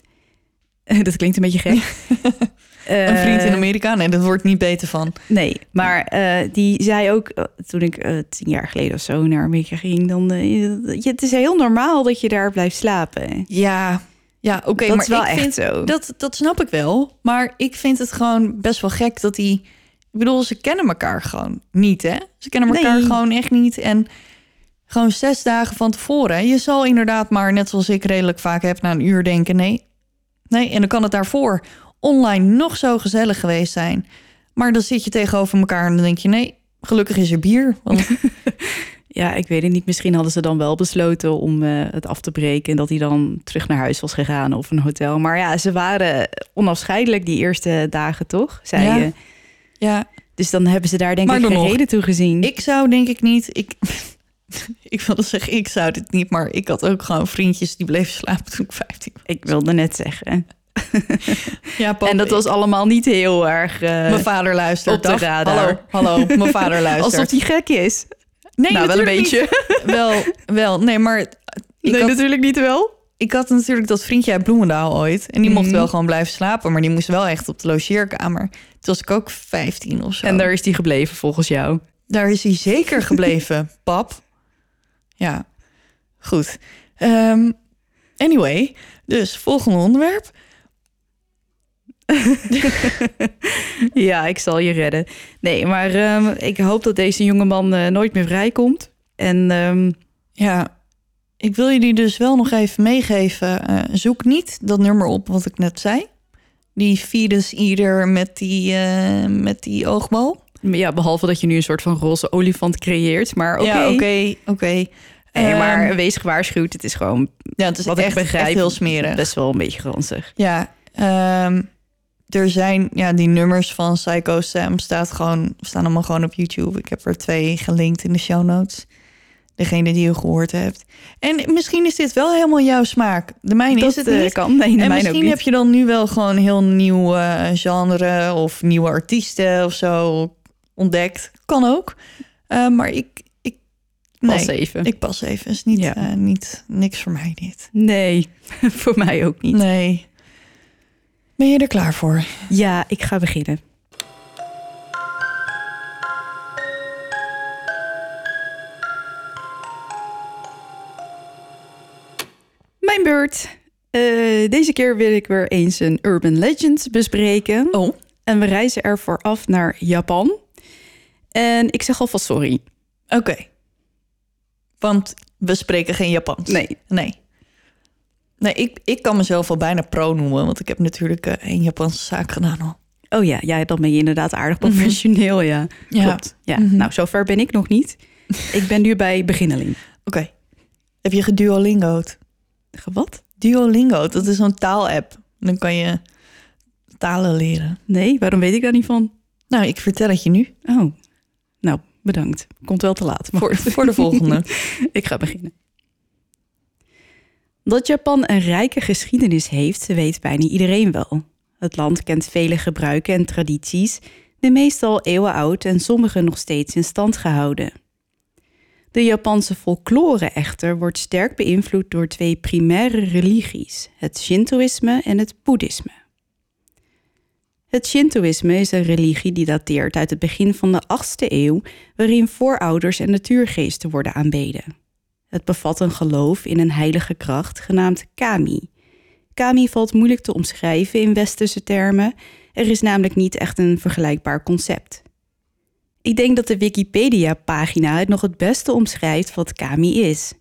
Dat klinkt een beetje gek. Een vriend in Eh, Amerika, nee, dat wordt niet beter van. Nee, maar eh, die zei ook eh, toen ik eh, tien jaar geleden of zo naar Amerika ging, dan eh, je- het is heel normaal dat je daar blijft slapen. Ja, ja oké, maar is wel ik echt vind, zo. Dat, dat snap ik wel. Maar ik vind het gewoon best wel gek dat die... Ik bedoel, ze kennen elkaar gewoon niet, hè? Ze kennen elkaar Nee. gewoon echt niet. En gewoon zes dagen van tevoren. Je zal inderdaad maar, net zoals ik redelijk vaak heb... na een uur denken, nee. Nee, en dan kan het daarvoor online nog zo gezellig geweest zijn. Maar dan zit je tegenover elkaar en dan denk je... nee, gelukkig is er bier. Want Ja, ik weet het niet. Misschien hadden ze dan wel besloten om eh, het af te breken en dat hij dan terug naar huis was gegaan of een hotel. Maar ja, ze waren onafscheidelijk die eerste dagen, toch? Zei Ja. je. ja, Dus dan hebben ze daar denk Maar ik geen nog, reden toe gezien. Ik zou denk ik niet. Ik, ik wilde zeggen, ik zou dit niet, maar ik had ook gewoon vriendjes die bleven slapen toen ik 15 was. Ik wilde net zeggen. Ja, pap, en dat was allemaal niet heel erg. eh, mijn vader luistert. op de Dag. radar. Hallo, hallo, mijn vader luistert. alsof die gek is. nee, nou, wel een beetje. niet. Wel, wel, nee, maar ik, nee, had, natuurlijk niet wel. ik had natuurlijk dat vriendje uit Bloemendaal ooit. En die mocht Mhm. wel gewoon blijven slapen, maar die moest wel echt op de logeerkamer. Toen was ik ook 15 of zo. En daar is die gebleven volgens jou. Daar is hij zeker gebleven, pap. Ja, goed. Ehm, anyway, dus volgende onderwerp. Ja, ik zal je redden. Nee, maar ehm, ik hoop dat deze jongeman eh nooit meer vrijkomt. En ehm, Ja, ik wil jullie dus wel nog even meegeven. eh, zoek niet dat nummer op wat ik net zei. Die fetus eater met die, eh, met die oogbal. ja, behalve dat je nu een soort van roze olifant creëert. Maar oké. Ja, oké, oké. Ehm, maar wees gewaarschuwd. Het is gewoon ja, het is wat echt, ik begrijp echt heel smerig. best wel een beetje ranzig. Ja, er zijn ja, die nummers van Psycho Sam staat gewoon, staan allemaal gewoon op YouTube. Ik heb er twee gelinkt in de show notes. Degene die je gehoord hebt. En misschien is dit wel helemaal jouw smaak. De mijne dat is het niet. kan. Nee, de en mijne ook misschien niet. heb je dan nu wel gewoon heel nieuw eh, genre of nieuwe artiesten of zo ontdekt. Kan ook. Eh, maar ik, ik, nee, Pas even. ik pas even. Is niet, Ja. eh, niet niks voor mij dit. Nee, voor mij ook niet. Nee. Ben je er klaar voor? Ja, ik ga beginnen. Mijn beurt. Eh, deze keer wil ik weer eens een Urban Legend bespreken. Oh. En we reizen ervoor af naar Japan. En ik zeg alvast sorry. Oké. Want we spreken geen Japans. Nee. Nee. Nee, ik, ik kan mezelf al bijna pro noemen, want ik heb natuurlijk eh, een Japanse zaak gedaan al. Oh ja, ja, dan ben je inderdaad aardig professioneel, ja. Ja. Klopt. Ja. Mhm. Nou, zover ben ik nog niet. ik ben nu bij beginneling. Oké. Heb je geduolingo'd? Wat? Duolingo, dat is zo'n taalapp. Dan kan je talen leren. Nee, waarom weet ik daar niet van? Nou, ik vertel het je nu. Oh, nou, bedankt. Komt wel te laat. maar voor de volgende. ik ga beginnen. Dat Japan een rijke geschiedenis heeft, weet bijna iedereen wel. Het land kent vele gebruiken en tradities, de meestal eeuwen oud en sommige nog steeds in stand gehouden. De Japanse folklore echter wordt sterk beïnvloed door twee primaire religies, het Shintoïsme en het Boeddhisme. Het Shintoïsme is een religie die dateert uit het begin van de 8e eeuw, waarin voorouders en natuurgeesten worden aanbeden. Het bevat een geloof in een heilige kracht genaamd kami. Kami valt moeilijk te omschrijven in westerse termen, er is namelijk niet echt een vergelijkbaar concept. Ik denk dat de Wikipedia-pagina het nog het beste omschrijft wat kami is.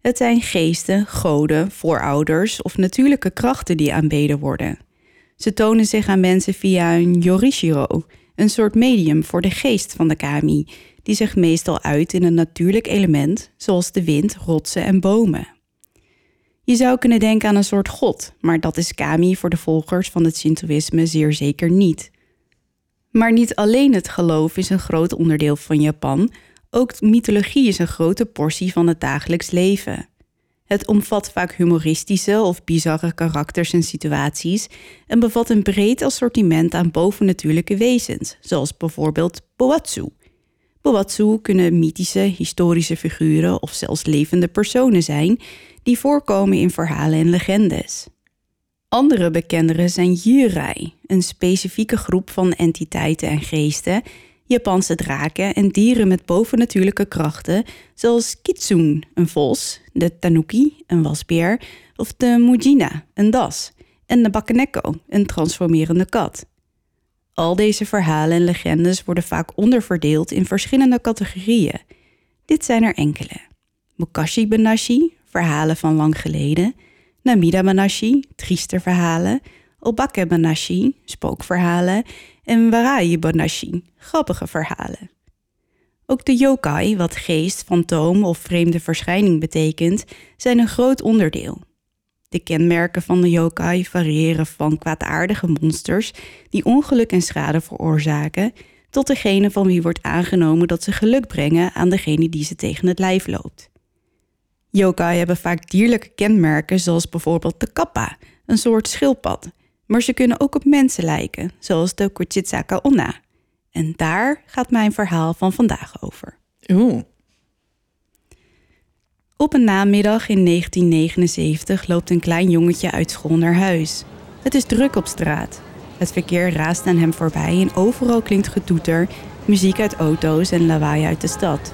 Het zijn geesten, goden, voorouders of natuurlijke krachten die aanbeden worden. Ze tonen zich aan mensen via een yorishiro, een soort medium voor de geest van de kami, die zich meestal uit in een natuurlijk element, zoals de wind, rotsen en bomen. Je zou kunnen denken aan een soort god, maar dat is kami voor de volgers van het Shintoïsme zeer zeker niet. Maar niet alleen het geloof is een groot onderdeel van Japan, ook mythologie is een grote portie van het dagelijks leven. Het omvat vaak humoristische of bizarre karakters en situaties en bevat een breed assortiment aan bovennatuurlijke wezens, zoals bijvoorbeeld Boatsu. Boatsu kunnen mythische, historische figuren of zelfs levende personen zijn die voorkomen in verhalen en legendes. Andere bekendere zijn Yurai, een specifieke groep van entiteiten en geesten, Japanse draken en dieren met bovennatuurlijke krachten, zoals Kitsune, een vos, de Tanuki, een wasbeer, of de Mujina, een das, en de Bakeneko, een transformerende kat. Al deze verhalen en legendes worden vaak onderverdeeld in verschillende categorieën. Dit zijn er enkele. Mukashi Benashi, verhalen van lang geleden. Namida Benashi, trieste verhalen. Obake Benashi, spookverhalen. En Warai Benashi, grappige verhalen. Ook de yokai, wat geest, fantoom of vreemde verschijning betekent, zijn een groot onderdeel. De kenmerken van de yokai variëren van kwaadaardige monsters die ongeluk en schade veroorzaken, tot degene van wie wordt aangenomen dat ze geluk brengen aan degene die ze tegen het lijf loopt. Yokai hebben vaak dierlijke kenmerken, zoals bijvoorbeeld de kappa, een soort schildpad, maar ze kunnen ook op mensen lijken, zoals de Kuchitsaka Onna. En daar gaat mijn verhaal van vandaag over. Oeh. Op een namiddag in 1979 loopt een klein jongetje uit school naar huis. Het is druk op straat. Het verkeer raast aan hem voorbij en overal klinkt getoeter, muziek uit auto's en lawaai uit de stad.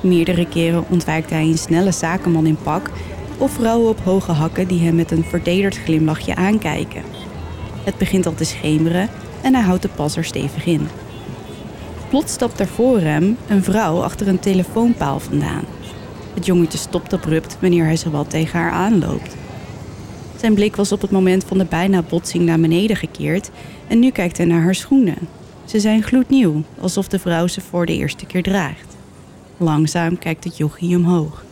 Meerdere keren ontwijkt hij een snelle zakenman in pak of vrouwen op hoge hakken die hem met een verdedigd glimlachje aankijken. Het begint al te schemeren en hij houdt de passer stevig in. Plots stapt er voor hem een vrouw achter een telefoonpaal vandaan. Het jongetje stopt abrupt wanneer hij zowat tegen haar aanloopt. Zijn blik was op het moment van de bijna botsing naar beneden gekeerd en nu kijkt hij naar haar schoenen. Ze zijn gloednieuw, alsof de vrouw ze voor de eerste keer draagt. Langzaam kijkt het jochie omhoog.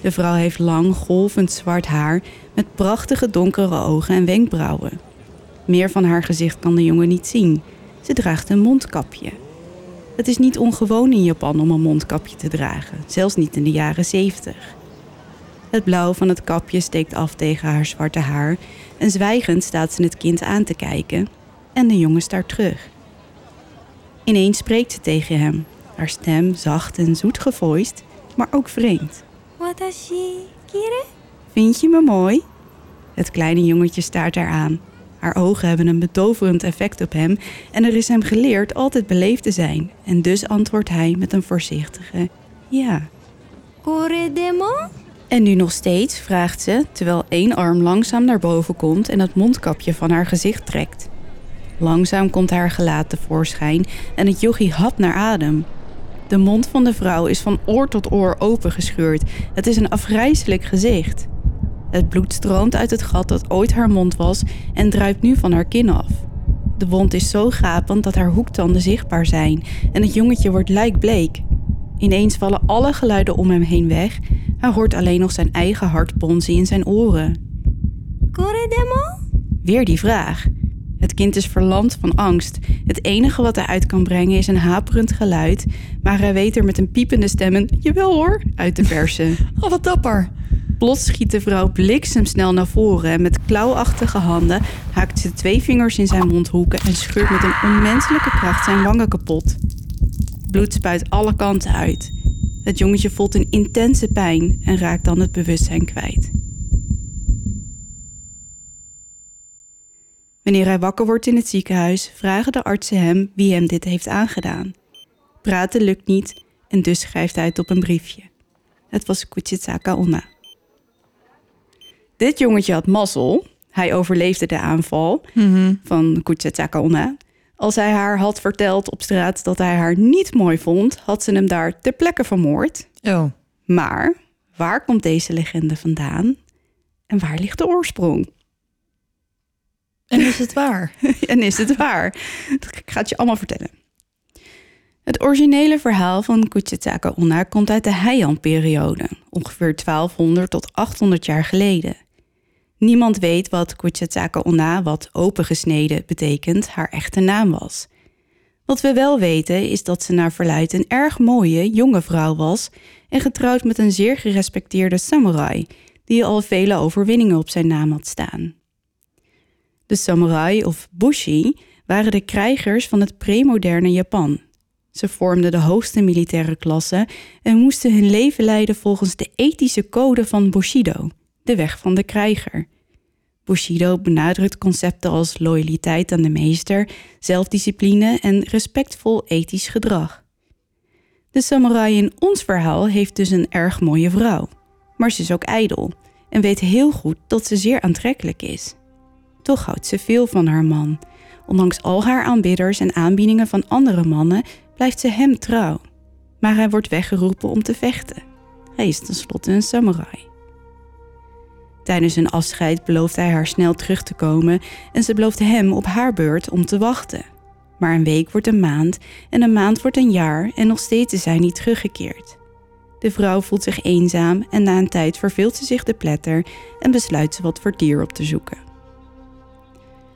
De vrouw heeft lang, golvend zwart haar met prachtige donkere ogen en wenkbrauwen. Meer van haar gezicht kan de jongen niet zien. Ze draagt een mondkapje. Het is niet ongewoon in Japan om een mondkapje te dragen, zelfs niet in de jaren 70. Het blauw van het kapje steekt af tegen haar zwarte haar en zwijgend staat ze het kind aan te kijken en de jongen staart terug. Ineens spreekt ze tegen hem, haar stem zacht en zoet gevoiced, maar ook vreemd. Watashi kire? Vind je me mooi? Het kleine jongetje staart haar aan. Haar ogen hebben een betoverend effect op hem en er is hem geleerd altijd beleefd te zijn. En dus antwoordt hij met een voorzichtige ja. Kore demo? En nu nog steeds, vraagt ze, terwijl één arm langzaam naar boven komt en het mondkapje van haar gezicht trekt. Langzaam komt haar gelaat tevoorschijn en het yogi hapt naar adem. De mond van de vrouw is van oor tot oor opengescheurd. Het is een afgrijselijk gezicht. Het bloed stroomt uit het gat dat ooit haar mond was en druipt nu van haar kin af. De wond is zo gapend dat haar hoektanden zichtbaar zijn en het jongetje wordt lijkbleek. Ineens vallen alle geluiden om hem heen weg. Hij hoort alleen nog zijn eigen hart bonzen in zijn oren. Kore demo? Weer die vraag. Het kind is verlamd van angst. Het enige wat hij uit kan brengen is een haperend geluid, maar hij weet er met een piepende stem een jawel hoor uit te persen. Oh, wat dapper. Plots schiet de vrouw bliksemsnel naar voren en met klauwachtige handen haakt ze twee vingers in zijn mondhoeken en scheurt met een onmenselijke kracht zijn wangen kapot. Bloed spuit alle kanten uit. Het jongetje voelt een intense pijn en raakt dan het bewustzijn kwijt. Wanneer hij wakker wordt in het ziekenhuis, vragen de artsen hem wie hem dit heeft aangedaan. Praten lukt niet en dus schrijft hij het op een briefje. Het was Kuchitsaka Onna. Dit jongetje had mazzel. Hij overleefde de aanval van Kuchitsaka Onna. Als hij haar had verteld op straat dat hij haar niet mooi vond, had ze hem daar ter plekke vermoord. Oh. Maar waar komt deze legende vandaan? En waar ligt de oorsprong? En is het waar? en is het waar? Ik ga het je allemaal vertellen. Het originele verhaal van Kuchitaka Onna komt uit de Heian-periode, ongeveer 1200 tot 800 jaar geleden. Niemand weet wat Kuchitaka Onna, wat opengesneden betekent, haar echte naam was. Wat we wel weten is dat ze naar verluidt een erg mooie, jonge vrouw was en getrouwd met een zeer gerespecteerde samurai, die al vele overwinningen op zijn naam had staan. De samurai of bushi waren de krijgers van het premoderne Japan. Ze vormden de hoogste militaire klasse en moesten hun leven leiden volgens de ethische code van Bushido, de weg van de krijger. Bushido benadrukt concepten als loyaliteit aan de meester, zelfdiscipline en respectvol ethisch gedrag. De samurai in ons verhaal heeft dus een erg mooie vrouw, maar ze is ook ijdel en weet heel goed dat ze zeer aantrekkelijk is. Toch houdt ze veel van haar man. Ondanks al haar aanbidders en aanbiedingen van andere mannen blijft ze hem trouw. Maar hij wordt weggeroepen om te vechten. Hij is tenslotte een samurai. Tijdens hun afscheid belooft hij haar snel terug te komen en ze belooft hem op haar beurt om te wachten. Maar een week wordt een maand en een maand wordt een jaar en nog steeds is hij niet teruggekeerd. De vrouw voelt zich eenzaam en na een tijd verveelt ze zich de pletter en besluit ze wat vertier op te zoeken.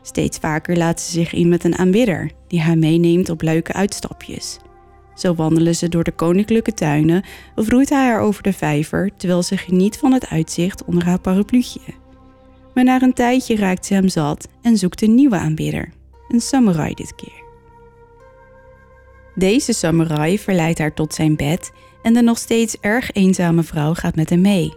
Steeds vaker laat ze zich in met een aanbidder die haar meeneemt op leuke uitstapjes. Zo wandelen ze door de koninklijke tuinen of roeit hij haar over de vijver terwijl ze geniet van het uitzicht onder haar parapluutje. Maar na een tijdje raakt ze hem zat en zoekt een nieuwe aanbidder, een samurai dit keer. Deze samurai verleidt haar tot zijn bed en de nog steeds erg eenzame vrouw gaat met hem mee.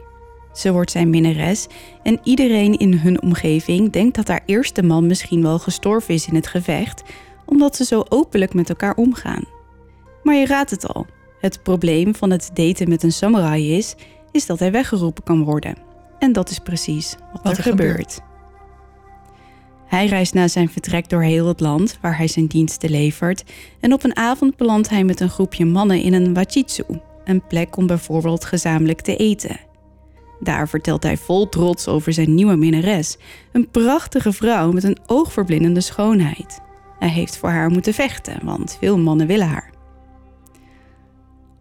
Ze wordt zijn minnares en iedereen in hun omgeving denkt dat haar eerste man misschien wel gestorven is in het gevecht, omdat ze zo openlijk met elkaar omgaan. Maar je raadt het al. Het probleem van het daten met een samurai is, is dat hij weggeroepen kan worden. En dat is precies wat, Wat er er gebeurt. Hij reist na zijn vertrek door heel het land waar hij zijn diensten levert. En op een avond belandt hij met een groepje mannen in een wachitsu, een plek om bijvoorbeeld gezamenlijk te eten. Daar vertelt hij vol trots over zijn nieuwe minnares, een prachtige vrouw met een oogverblindende schoonheid. Hij heeft voor haar moeten vechten, want veel mannen willen haar.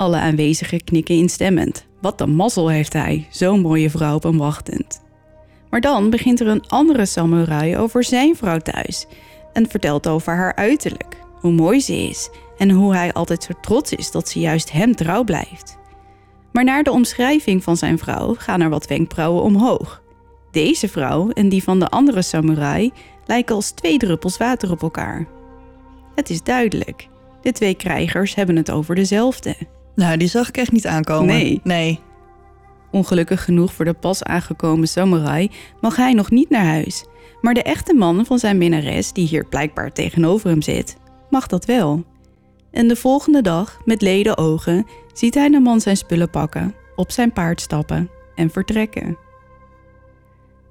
Alle aanwezigen knikken instemmend. Wat een mazzel heeft hij, zo'n mooie vrouw op hem wachtend. Maar dan begint er een andere samurai over zijn vrouw thuis en vertelt over haar uiterlijk, hoe mooi ze is en hoe hij altijd zo trots is dat ze juist hem trouw blijft. Maar naar de omschrijving van zijn vrouw gaan er wat wenkbrauwen omhoog. Deze vrouw en die van de andere samurai lijken als twee druppels water op elkaar. Het is duidelijk. De twee krijgers hebben het over dezelfde. Nou, die zag ik echt niet aankomen. Nee. Nee. Ongelukkig genoeg voor de pas aangekomen samurai mag hij nog niet naar huis. Maar de echte man van zijn minnares, die hier blijkbaar tegenover hem zit, mag dat wel. En de volgende dag, met leden ogen, ziet hij de man zijn spullen pakken, op zijn paard stappen en vertrekken.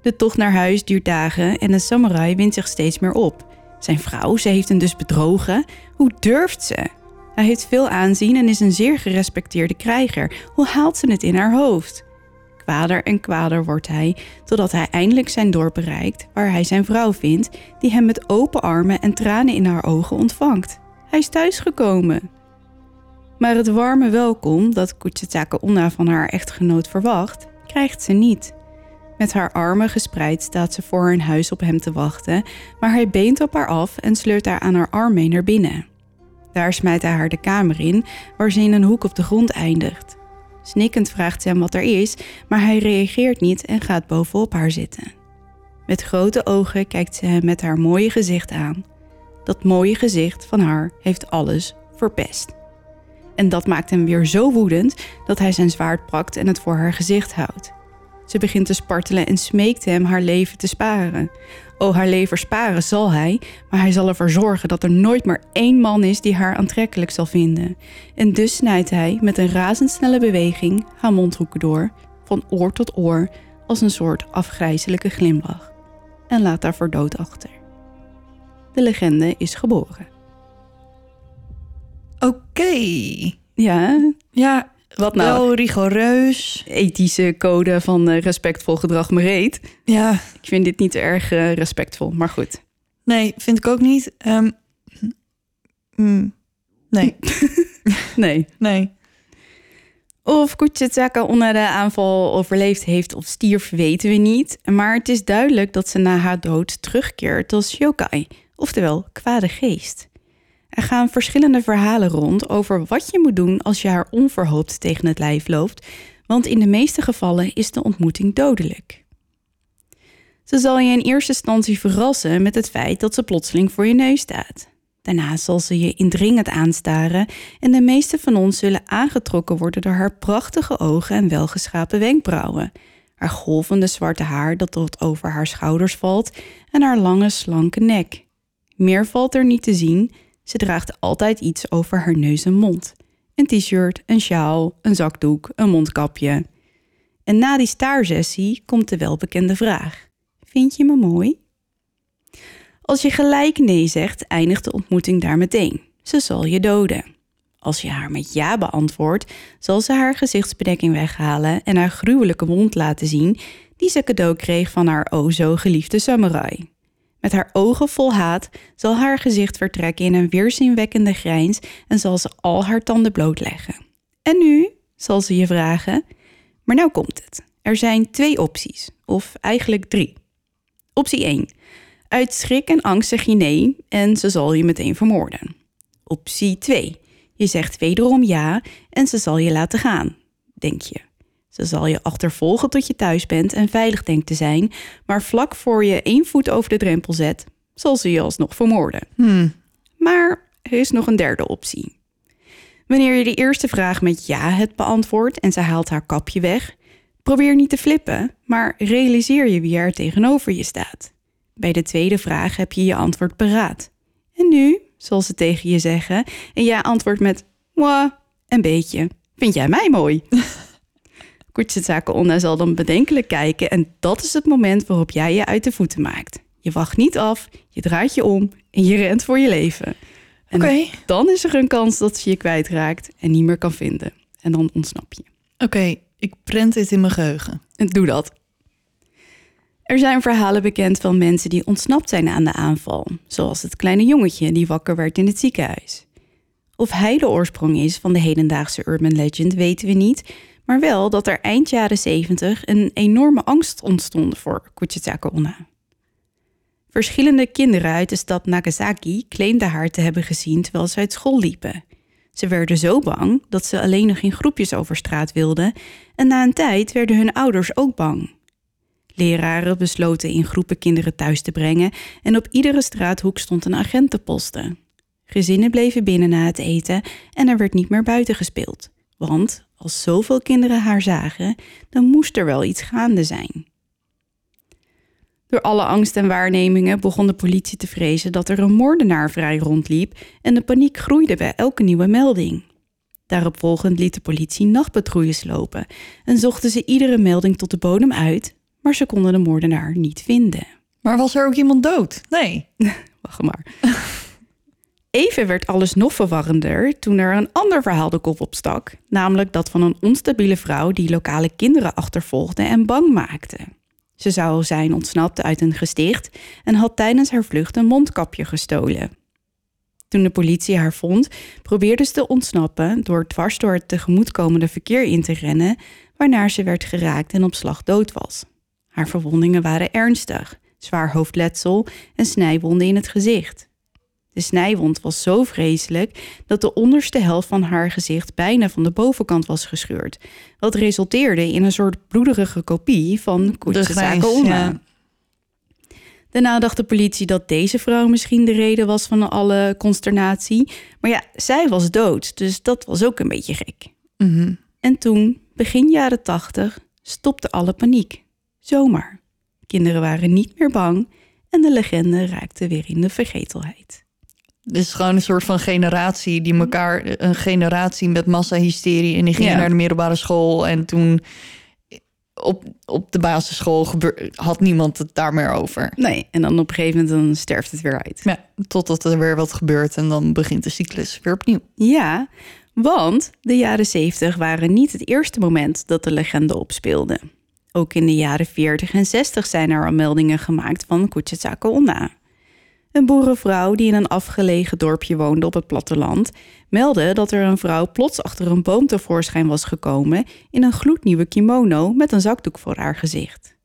De tocht naar huis duurt dagen en de samurai wint zich steeds meer op. Zijn vrouw, ze heeft hem dus bedrogen. Hoe durft ze? Hij heeft veel aanzien en is een zeer gerespecteerde krijger. Hoe haalt ze het in haar hoofd? Kwader en kwader wordt hij, totdat hij eindelijk zijn dorp bereikt, waar hij zijn vrouw vindt, die hem met open armen en tranen in haar ogen ontvangt. Hij is thuisgekomen. Maar het warme welkom dat Kuchitaka Onna van haar echtgenoot verwacht, krijgt ze niet. Met haar armen gespreid staat ze voor hun huis op hem te wachten, maar hij beent op haar af en sleurt haar aan haar arm mee naar binnen. Daar smijt hij haar de kamer in, waar ze in een hoek op de grond eindigt. Snikkend vraagt ze hem wat er is, maar hij reageert niet en gaat bovenop haar zitten. Met grote ogen kijkt ze hem met haar mooie gezicht aan. Dat mooie gezicht van haar heeft alles verpest. En dat maakt hem weer zo woedend dat hij zijn zwaard pakt en het voor haar gezicht houdt. Ze begint te spartelen en smeekt hem haar leven te sparen. Oh, haar leven sparen zal hij, maar hij zal ervoor zorgen dat er nooit maar één man is die haar aantrekkelijk zal vinden. En dus snijdt hij met een razendsnelle beweging haar mondhoeken door, van oor tot oor, als een soort afgrijzelijke glimlach. En laat haar voor dood achter. De legende is geboren. Oké. Ja, Ja, wat nou? wel rigoureus. Ethische code van eh, respectvol gedrag mereet. Ja, Ik vind dit niet erg eh, respectvol, maar goed. nee, vind ik ook niet. Ehm, mm, Nee, Nee. nee. Of Kuchitsaka onder de aanval overleefd heeft of stierf, weten we niet. Maar het is duidelijk dat ze na haar dood terugkeert als yokai, oftewel kwade geest. Er gaan verschillende verhalen rond over wat je moet doen als je haar onverhoopt tegen het lijf loopt, want in de meeste gevallen is de ontmoeting dodelijk. Ze zal je in eerste instantie verrassen met het feit dat ze plotseling voor je neus staat. Daarna zal ze je indringend aanstaren en de meeste van ons zullen aangetrokken worden door haar prachtige ogen en welgeschapen wenkbrauwen, haar golvende zwarte haar dat tot over haar schouders valt en haar lange slanke nek. Meer valt er niet te zien, ze draagt altijd iets over haar neus en mond. Een t-shirt, een sjaal, een zakdoek, een mondkapje. En na die staarsessie komt de welbekende vraag. Vind je me mooi? Als je gelijk nee zegt, eindigt de ontmoeting daar meteen. Ze zal je doden. Als je haar met ja beantwoordt, zal ze haar gezichtsbedekking weghalen en haar gruwelijke wond laten zien die ze cadeau kreeg van haar o zo geliefde samurai. Met haar ogen vol haat zal haar gezicht vertrekken in een weerzinwekkende grijns en zal ze al haar tanden blootleggen. En nu zal ze je vragen, maar nou komt het. Er zijn twee opties, of eigenlijk drie. Optie 1. Uit schrik en angst zeg je nee en ze zal je meteen vermoorden. Optie 2. Je zegt wederom ja en ze zal je laten gaan, denk je. Ze zal je achtervolgen tot je thuis bent en veilig denkt te zijn, maar vlak voor je één voet over de drempel zet, zal ze je alsnog vermoorden. Hmm. Maar er is nog een derde optie. Wanneer je de eerste vraag met ja hebt beantwoord en ze haalt haar kapje weg, probeer niet te flippen, maar realiseer je wie er tegenover je staat. Bij de tweede vraag heb je je antwoord paraat. En nu, zal ze tegen je zeggen, en jij antwoordt met moi, een beetje. Vind jij mij mooi? Kuchitsake Onna zal dan bedenkelijk kijken en dat is het moment waarop jij je uit de voeten maakt. Je wacht niet af, je draait je om en je rent voor je leven. En Oké. dan is er een kans dat ze je kwijtraakt en niet meer kan vinden. En dan ontsnap je. Oké, ik prent dit in mijn geheugen. En doe dat. Er zijn verhalen bekend van mensen die ontsnapt zijn aan de aanval, zoals het kleine jongetje die wakker werd in het ziekenhuis. Of hij de oorsprong is van de hedendaagse urban legend weten we niet, maar wel dat er eind jaren 70 een enorme angst ontstond voor Kuchitsake Onna. Verschillende kinderen uit de stad Nagasaki claimden haar te hebben gezien terwijl ze uit school liepen. Ze werden zo bang dat ze alleen nog in groepjes over straat wilden en na een tijd werden hun ouders ook bang. Leraren besloten in groepen kinderen thuis te brengen en op iedere straathoek stond een agent te posten. Gezinnen bleven binnen na het eten en er werd niet meer buiten gespeeld. Want als zoveel kinderen haar zagen, dan moest er wel iets gaande zijn. Door alle angst en waarnemingen begon de politie te vrezen dat er een moordenaar vrij rondliep en de paniek groeide bij elke nieuwe melding. Daarop volgend liet de politie nachtpatrouilles lopen en zochten ze iedere melding tot de bodem uit, maar ze konden de moordenaar niet vinden. Maar was er ook iemand dood? Nee. Wacht maar. Even werd alles nog verwarrender toen er een ander verhaal de kop opstak, namelijk dat van een onstabiele vrouw die lokale kinderen achtervolgde en bang maakte. Ze zou zijn ontsnapt uit een gesticht en had tijdens haar vlucht een mondkapje gestolen. Toen de politie haar vond, probeerde ze te ontsnappen door dwars door het tegemoetkomende verkeer in te rennen, waarna ze werd geraakt en op slag dood was. Haar verwondingen waren ernstig, zwaar hoofdletsel en snijwonden in het gezicht. De snijwond was zo vreselijk dat de onderste helft van haar gezicht bijna van de bovenkant was gescheurd, wat resulteerde in een soort bloederige kopie van Onna. ja. Daarna dacht de politie dat deze vrouw misschien de reden was van alle consternatie. Maar ja, zij was dood, dus dat was ook een beetje gek. Mhm. En toen, begin jaren tachtig, stopte alle paniek. Zomaar. Kinderen waren niet meer bang en de legende raakte weer in de vergetelheid. Het is gewoon een soort van generatie die elkaar, een generatie met massahysterie. En die gingen Ja. naar de middelbare school. En toen op, op de basisschool gebeur, had niemand het daar meer over. Nee, en dan op een gegeven moment dan sterft het weer uit. Ja, totdat er weer wat gebeurt en dan begint de cyclus weer opnieuw. Ja, want de jaren 70 waren niet het eerste moment dat de legende opspeelde. Ook in de jaren 40 en 60 zijn er al meldingen gemaakt van Kuchitsake Onna. Een boerenvrouw die in een afgelegen dorpje woonde op het platteland meldde dat er een vrouw plots achter een boom tevoorschijn was gekomen in een gloednieuwe kimono met een zakdoek voor haar gezicht.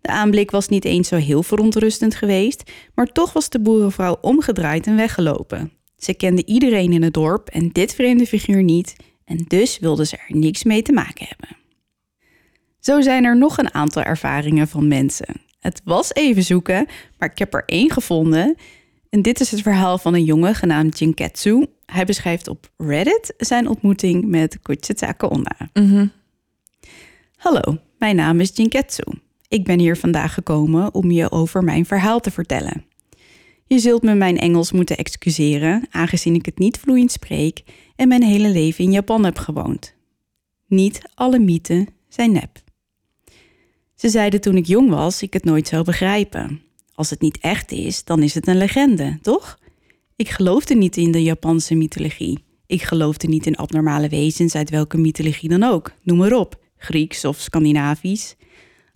De aanblik was niet eens zo heel verontrustend geweest, maar toch was de boerenvrouw omgedraaid en weggelopen. Ze kende iedereen in het dorp en dit vreemde figuur niet, en dus wilde ze er niks mee te maken hebben. Zo zijn er nog een aantal ervaringen van mensen. Het was even zoeken, maar ik heb er één gevonden. En dit is het verhaal van een jongen genaamd Jinketsu. Hij beschrijft op Reddit zijn ontmoeting met Kuchitaka Onna. Hallo, mijn naam is Jinketsu. Ik ben hier vandaag gekomen om je over mijn verhaal te vertellen. Je zult me mijn Engels moeten excuseren, aangezien ik het niet vloeiend spreek en mijn hele leven in Japan heb gewoond. Niet alle mythen zijn nep. Ze zeiden toen ik jong was ik het nooit zou begrijpen. Als het niet echt is, dan is het een legende, toch? Ik geloofde niet in de Japanse mythologie. Ik geloofde niet in abnormale wezens uit welke mythologie dan ook. Noem maar op, Grieks of Scandinavisch.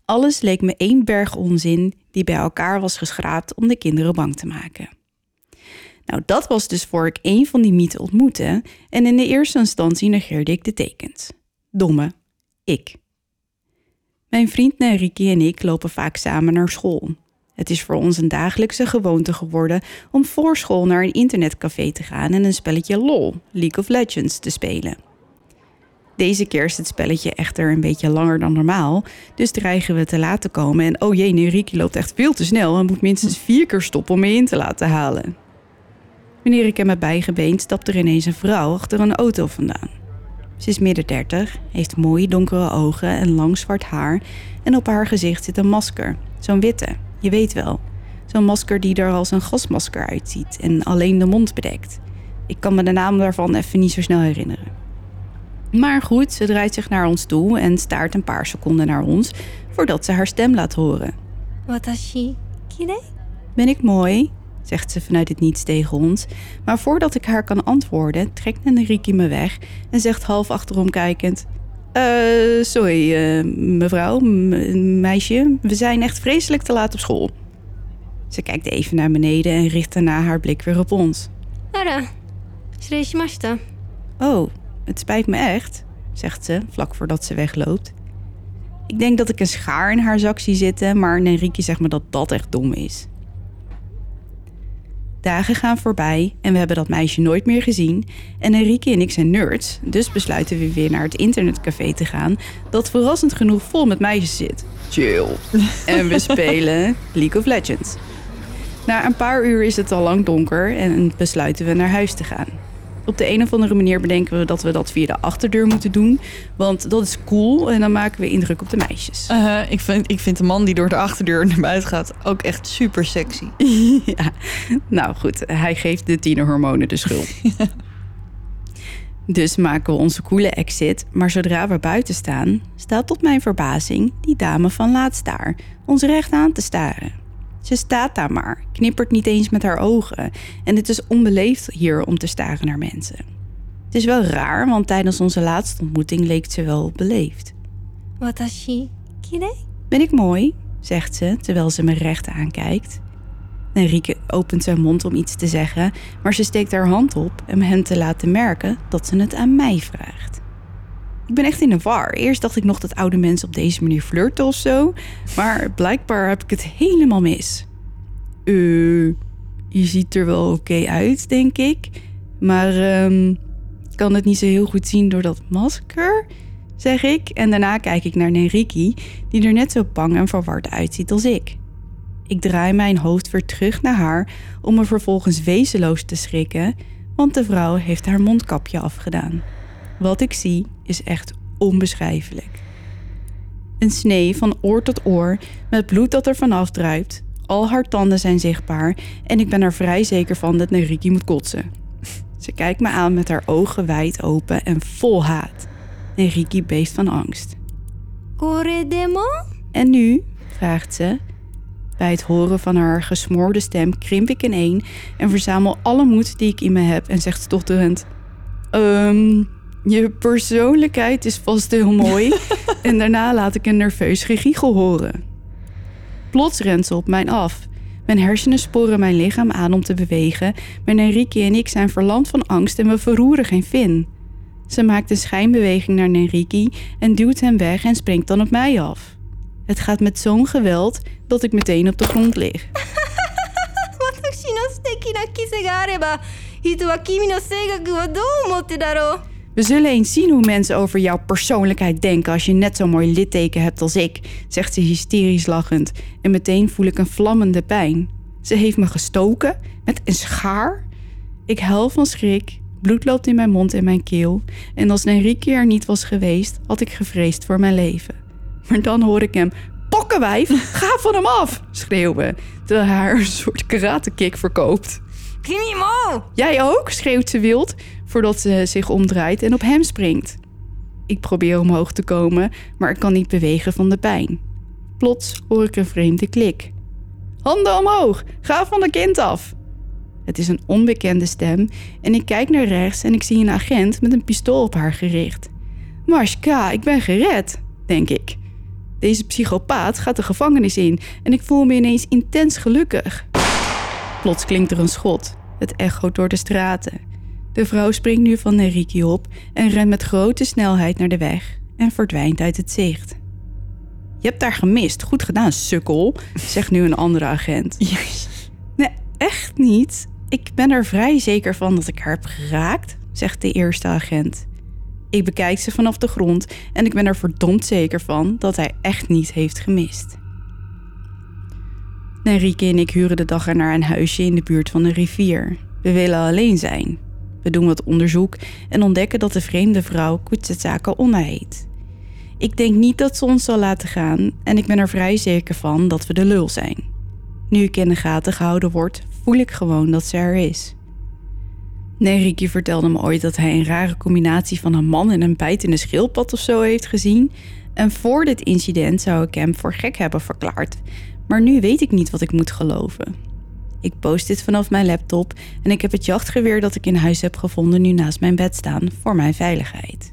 Alles leek me één berg onzin die bij elkaar was geschraapt om de kinderen bang te maken. Nou, dat was dus voor ik één van die mythen ontmoette en in de eerste instantie negeerde ik de tekens. Domme, ik. Mijn vriend Neriki en ik lopen vaak samen naar school. Het is voor ons een dagelijkse gewoonte geworden om voor school naar een internetcafé te gaan en een spelletje LOL, League of Legends, te spelen. Deze keer is het spelletje echter een beetje langer dan normaal, dus dreigen we te laat te komen en oh jee, Neriki loopt echt veel te snel en moet minstens vier keer stoppen om me in te laten halen. Wanneer ik hem heb bijgebeend, stapt er ineens een vrouw achter een auto vandaan. Ze is midden 30, heeft mooie donkere ogen en lang zwart haar en op haar gezicht zit een masker. Zo'n witte, je weet wel. Zo'n masker die er als een gasmasker uitziet en alleen de mond bedekt. Ik kan me de naam daarvan even niet zo snel herinneren. Maar goed, ze draait zich naar ons toe en staart een paar seconden naar ons voordat ze haar stem laat horen. Watashi, kirei? Ben ik mooi? zegt ze vanuit het niets tegen ons. Maar voordat ik haar kan antwoorden, trekt Nenriki me weg en zegt half achterom kijkend: uh, sorry, eh, mevrouw, meisje, we zijn echt vreselijk te laat op school. Ze kijkt even naar beneden en richt daarna haar blik weer op ons. Nara, master. Oh, het spijt me echt, zegt ze vlak voordat ze wegloopt. Ik denk dat ik een schaar in haar zak zie zitten, maar Nenriki zegt me dat dat echt dom is. Dagen gaan voorbij en we hebben dat meisje nooit meer gezien. En Enrique en ik zijn nerds, dus besluiten we weer naar het internetcafé te gaan, dat verrassend genoeg vol met meisjes zit. Chill. En we spelen League of Legends. Na een paar uur is het al lang donker en besluiten we naar huis te gaan. Op de een of andere manier bedenken we dat we dat via de achterdeur moeten doen, want dat is cool en dan maken we indruk op de meisjes. Uh, ik, vind, ik vind de man die door de achterdeur naar buiten gaat ook echt super sexy. ja, nou goed, hij geeft de tienerhormonen de schuld. dus maken we onze coole exit, maar zodra we buiten staan, staat tot mijn verbazing die dame van laatst daar ons recht aan te staren. Ze staat daar maar, knippert niet eens met haar ogen en het is onbeleefd hier om te staren naar mensen. Het is wel raar, want tijdens onze laatste ontmoeting leek ze wel beleefd. Wat als je kirei? Ben ik mooi? zegt ze terwijl ze me recht aankijkt. Enrique opent zijn mond om iets te zeggen, maar ze steekt haar hand op om hem te laten merken dat ze het aan mij vraagt. Ik ben echt in de war. Eerst dacht ik nog dat oude mensen op deze manier flirten of zo, maar blijkbaar heb ik het helemaal mis. Eh, je ziet er wel oké uit, denk ik, maar ik kan het niet zo heel goed zien door dat masker zeg ik. En daarna kijk ik naar Nenriki, die er net zo bang en verward uitziet als ik. Ik draai mijn hoofd weer terug naar haar om me vervolgens wezenloos te schrikken, want de vrouw heeft haar mondkapje afgedaan. Wat ik zie is echt onbeschrijfelijk. Een snee van oor tot oor, met bloed dat er vanaf druipt. Al haar tanden zijn zichtbaar en ik ben er vrij zeker van dat Neriki moet kotsen. Ze kijkt me aan met haar ogen wijd open en vol haat. Neriki beeft van angst. Corredemo? En nu? vraagt ze. Bij het horen van haar gesmoorde stem krimp ik ineen en verzamel alle moed die ik in me heb en zegt stotterend: Ehm. Um, je persoonlijkheid is vast heel mooi. en daarna laat ik een nerveus gegiegel horen. Plots rent ze op mij af. Mijn hersenen sporen mijn lichaam aan om te bewegen, maar Enrique en ik zijn verlamd van angst en we verroeren geen vin. Ze maakt een schijnbeweging naar Enrique en duwt hem weg en springt dan op mij af. Het gaat met zo'n geweld dat ik meteen op de grond lig. 私の素敵なキスがあれば人は君の性格をどう思ってだろう we zullen eens zien hoe mensen over jouw persoonlijkheid denken als je net zo'n mooi litteken hebt als ik, zegt ze hysterisch lachend. En meteen voel ik een vlammende pijn. Ze heeft me gestoken met een schaar. Ik huil van schrik, bloed loopt in mijn mond en mijn keel. En als Enrique er niet was geweest, had ik gevreesd voor mijn leven. Maar dan hoor ik hem, pokkenwijf, ga van hem af, schreeuwen. Terwijl hij haar een soort karatekick verkoopt. 君も Jij ook? schreeuwt ze wild voordat ze zich omdraait en op hem springt. Ik probeer omhoog te komen, maar ik kan niet bewegen van de pijn. Plots hoor ik een vreemde klik. Handen omhoog, ga van de kind af. Het is een onbekende stem en ik kijk naar rechts en ik zie een agent met een pistool op haar gericht. Marshka, ik ben gered, denk ik. Deze psychopaat gaat de gevangenis in en ik voel me ineens intens gelukkig. Plots klinkt er een schot. Het echoot door de straten. De vrouw springt nu van Enrique op en rent met grote snelheid naar de weg en verdwijnt uit het zicht. Je hebt daar gemist. Goed gedaan, sukkel, zegt nu een andere agent. Nee, echt niet. Ik ben er vrij zeker van dat ik haar heb geraakt, zegt de eerste agent. Ik bekijk ze vanaf de grond en ik ben er verdomd zeker van dat hij echt niet heeft gemist. Enrique en ik huren de dag erna een huisje in de buurt van de rivier. We willen alleen zijn. We doen wat onderzoek en ontdekken dat de vreemde vrouw Kutsetsaka Onna heet. Ik denk niet dat ze ons zal laten gaan en ik ben er vrij zeker van dat we de lul zijn. Nu ik in de gaten gehouden word, voel ik gewoon dat ze er is. Enrique vertelde me ooit dat hij een rare combinatie van een man en een bijtende schildpad of zo heeft gezien. En voor dit incident zou ik hem voor gek hebben verklaard. Maar nu weet ik niet wat ik moet geloven. Ik post dit vanaf mijn laptop en ik heb het jachtgeweer dat ik in huis heb gevonden nu naast mijn bed staan voor mijn veiligheid.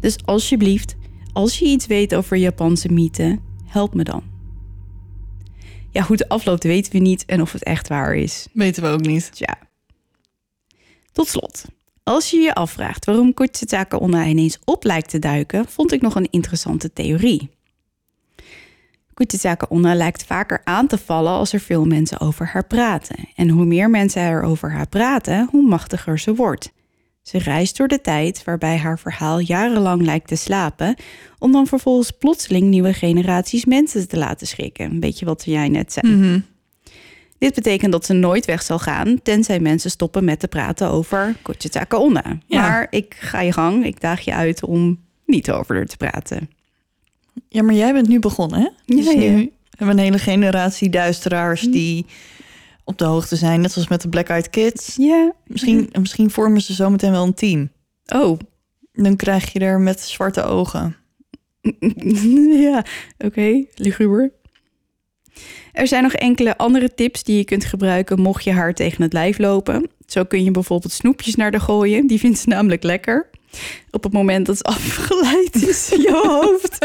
Dus alsjeblieft, als je iets weet over Japanse mythen, help me dan. Ja, hoe de afloopt weten we niet en of het echt waar is. Weten we ook niet. Tja. Tot slot. Als je je afvraagt waarom Kuchitaka Onna ineens op lijkt te duiken, vond ik nog een interessante theorie. Kuchitaka Onna lijkt vaker aan te vallen als er veel mensen over haar praten. En hoe meer mensen er over haar praten, hoe machtiger ze wordt. Ze reist door de tijd waarbij haar verhaal jarenlang lijkt te slapen, om dan vervolgens plotseling nieuwe generaties mensen te laten schrikken. Een beetje wat jij net zei. Dit betekent dat ze nooit weg zal gaan, tenzij mensen stoppen met te praten over Kochitaka Onna. Ja. Maar ik ga je gang, ik daag je uit om niet over haar te praten. Ja, maar jij bent nu begonnen, hè? Dus Ja, ja. nu hebben een hele generatie duisteraars die op de hoogte zijn. Net zoals met de Black Eyed Kids. Ja. Misschien, misschien vormen ze zometeen wel een team. Oh, Dan krijg je er met zwarte ogen. ja, oké, luguber. Er zijn nog enkele andere tips die je kunt gebruiken mocht je haar tegen het lijf lopen. Zo kun je bijvoorbeeld snoepjes naar de gooien. Die vindt ze namelijk lekker. Op het moment dat ze afgeleid is in je hoofd,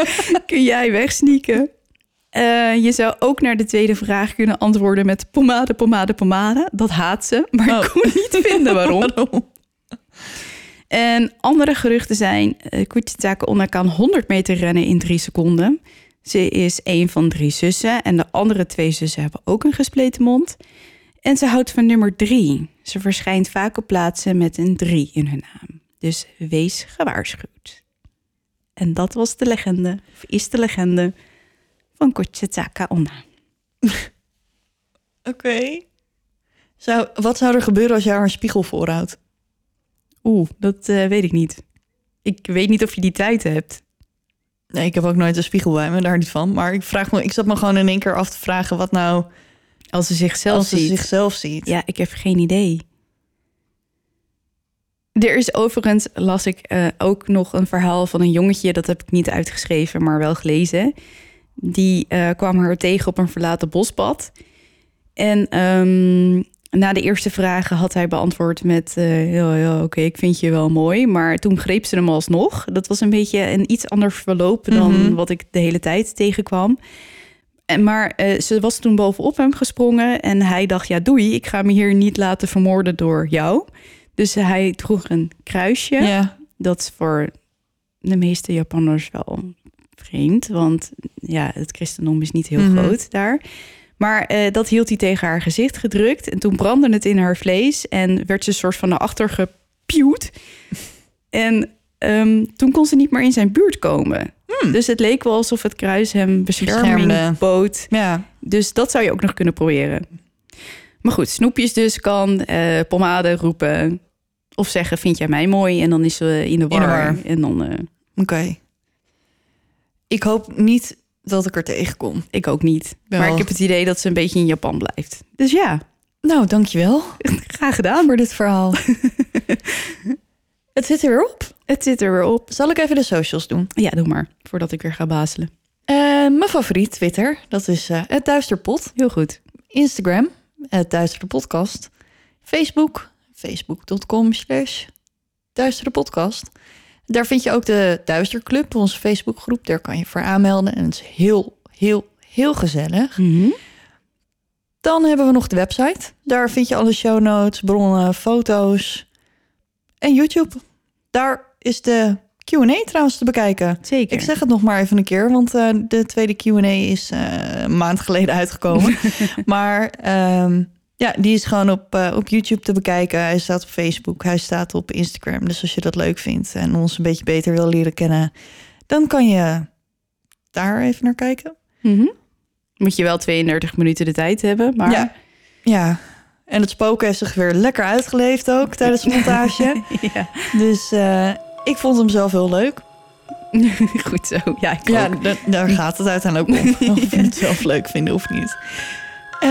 kun jij wegsneaken. Eh, je zou ook naar de tweede vraag kunnen antwoorden met pomade, pomade, pomade. Dat haat ze, maar Oh. ik kon niet vinden waarom. En andere geruchten zijn, uh, Kuchitaka Onna kan 100 meter rennen in drie seconden. Ze is een van drie zussen en de andere twee zussen hebben ook een gespleten mond. En ze houdt van nummer drie. Ze verschijnt vaak op plaatsen met een drie in hun naam. Dus wees gewaarschuwd. En dat was de legende, of is de legende, van Kuchitaka Onna. Oké. Zou, wat zou er gebeuren als jij haar een spiegel voorhoudt? Oeh, dat eh, weet ik niet. Ik weet niet of je die tijd hebt. Nee, ik heb ook nooit een spiegel bij me, daar niet van. Maar ik, vraag me, ik zat me gewoon in één keer af te vragen... wat nou Als ze zichzelf als ze ziet. zichzelf ziet. Ja, ik heb geen idee. Er is overigens, las ik eh, ook nog een verhaal van een jongetje, dat heb ik niet uitgeschreven, maar wel gelezen. Die eh, kwam haar tegen op een verlaten bospad. En ehm, na de eerste vragen had hij beantwoord met: eh, Ja, ja oké, ik vind je wel mooi. Maar toen greep ze hem alsnog. Dat was een beetje een iets anders verloop dan Mhm. wat ik de hele tijd tegenkwam. En, maar ze was toen bovenop hem gesprongen en hij dacht, ja doei, ik ga me hier niet laten vermoorden door jou. Dus hij droeg een kruisje. Ja. Dat is voor de meeste Japanners wel vreemd, want ja, het christendom is niet heel Mhm. groot daar. Maar eh, dat hield hij tegen haar gezicht gedrukt en toen brandde het in haar vlees en werd ze een soort van naar achter gepieuwd. En ehm, toen kon ze niet meer in zijn buurt komen. Dus het leek wel alsof het kruis hem bescherming Beschermde. bood. Ja. Dus dat zou je ook nog kunnen proberen. Maar goed, snoepjes dus kan, eh, pomade roepen. Of zeggen, vind jij mij mooi? En dan is ze in de war. de war. En dan, eh, Oké. Ik hoop niet dat ik er tegenkom. ik ook niet. Wel. Maar ik heb het idee dat ze een beetje in Japan blijft. Dus ja, Nou, dankjewel graag gedaan. voor dit verhaal. het zit er weer op. Het zit er weer op. Zal ik even de socials doen? Ja, doe maar. Voordat ik weer ga bazelen. Eh, mijn favoriet, Twitter, dat is het Duisterpot. Heel goed. Instagram, Duistere Podcast. Facebook, facebook.com slash Duistere Podcast. Daar vind je ook de Duisterclub, onze Facebookgroep. Daar kan je voor aanmelden en het is heel, heel, heel gezellig. Mhm. Dan hebben we nog de website. Daar vind je alle show notes, bronnen, foto's en YouTube. Daar is de Q&A trouwens te bekijken. Zeker. Ik zeg het nog maar even een keer, want eh, de tweede Q&A is eh, een maand geleden uitgekomen. maar ehm, ja, die is gewoon op, eh, op YouTube te bekijken. Hij staat op Facebook, hij staat op Instagram. Dus als je dat leuk vindt en ons een beetje beter wil leren kennen... dan kan je daar even naar kijken. Mhm. Moet je wel 32 minuten de tijd hebben. Maar Ja. Ja, en het spoken heeft zich weer lekker uitgeleefd ook tijdens de montage. Ja. dus ik vond hem zelf heel leuk. goed zo. Ja, ik Ja, ook. da- daar gaat het uiteindelijk om. Of je het zelf leuk vinden of niet. Eh,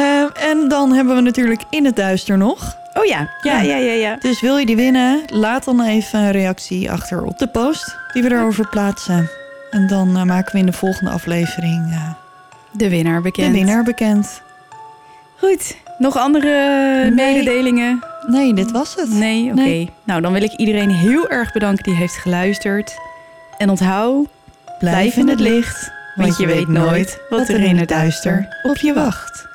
en dan hebben we natuurlijk In het Duister nog. Oh ja. Ja, ja, ja, ja. Dus wil je die winnen, laat dan even een reactie achter op de post die we erover plaatsen. En dan eh, maken we in de volgende aflevering eh, De winnaar bekend. de winnaar bekend. Goed. Nog andere Nee. mededelingen? Nee, dit was het. Nee? Oké. Nee. Nou, dan wil ik iedereen heel erg bedanken die heeft geluisterd. En onthoud, blijf in het licht, want je weet nooit wat er in het duister op je wacht.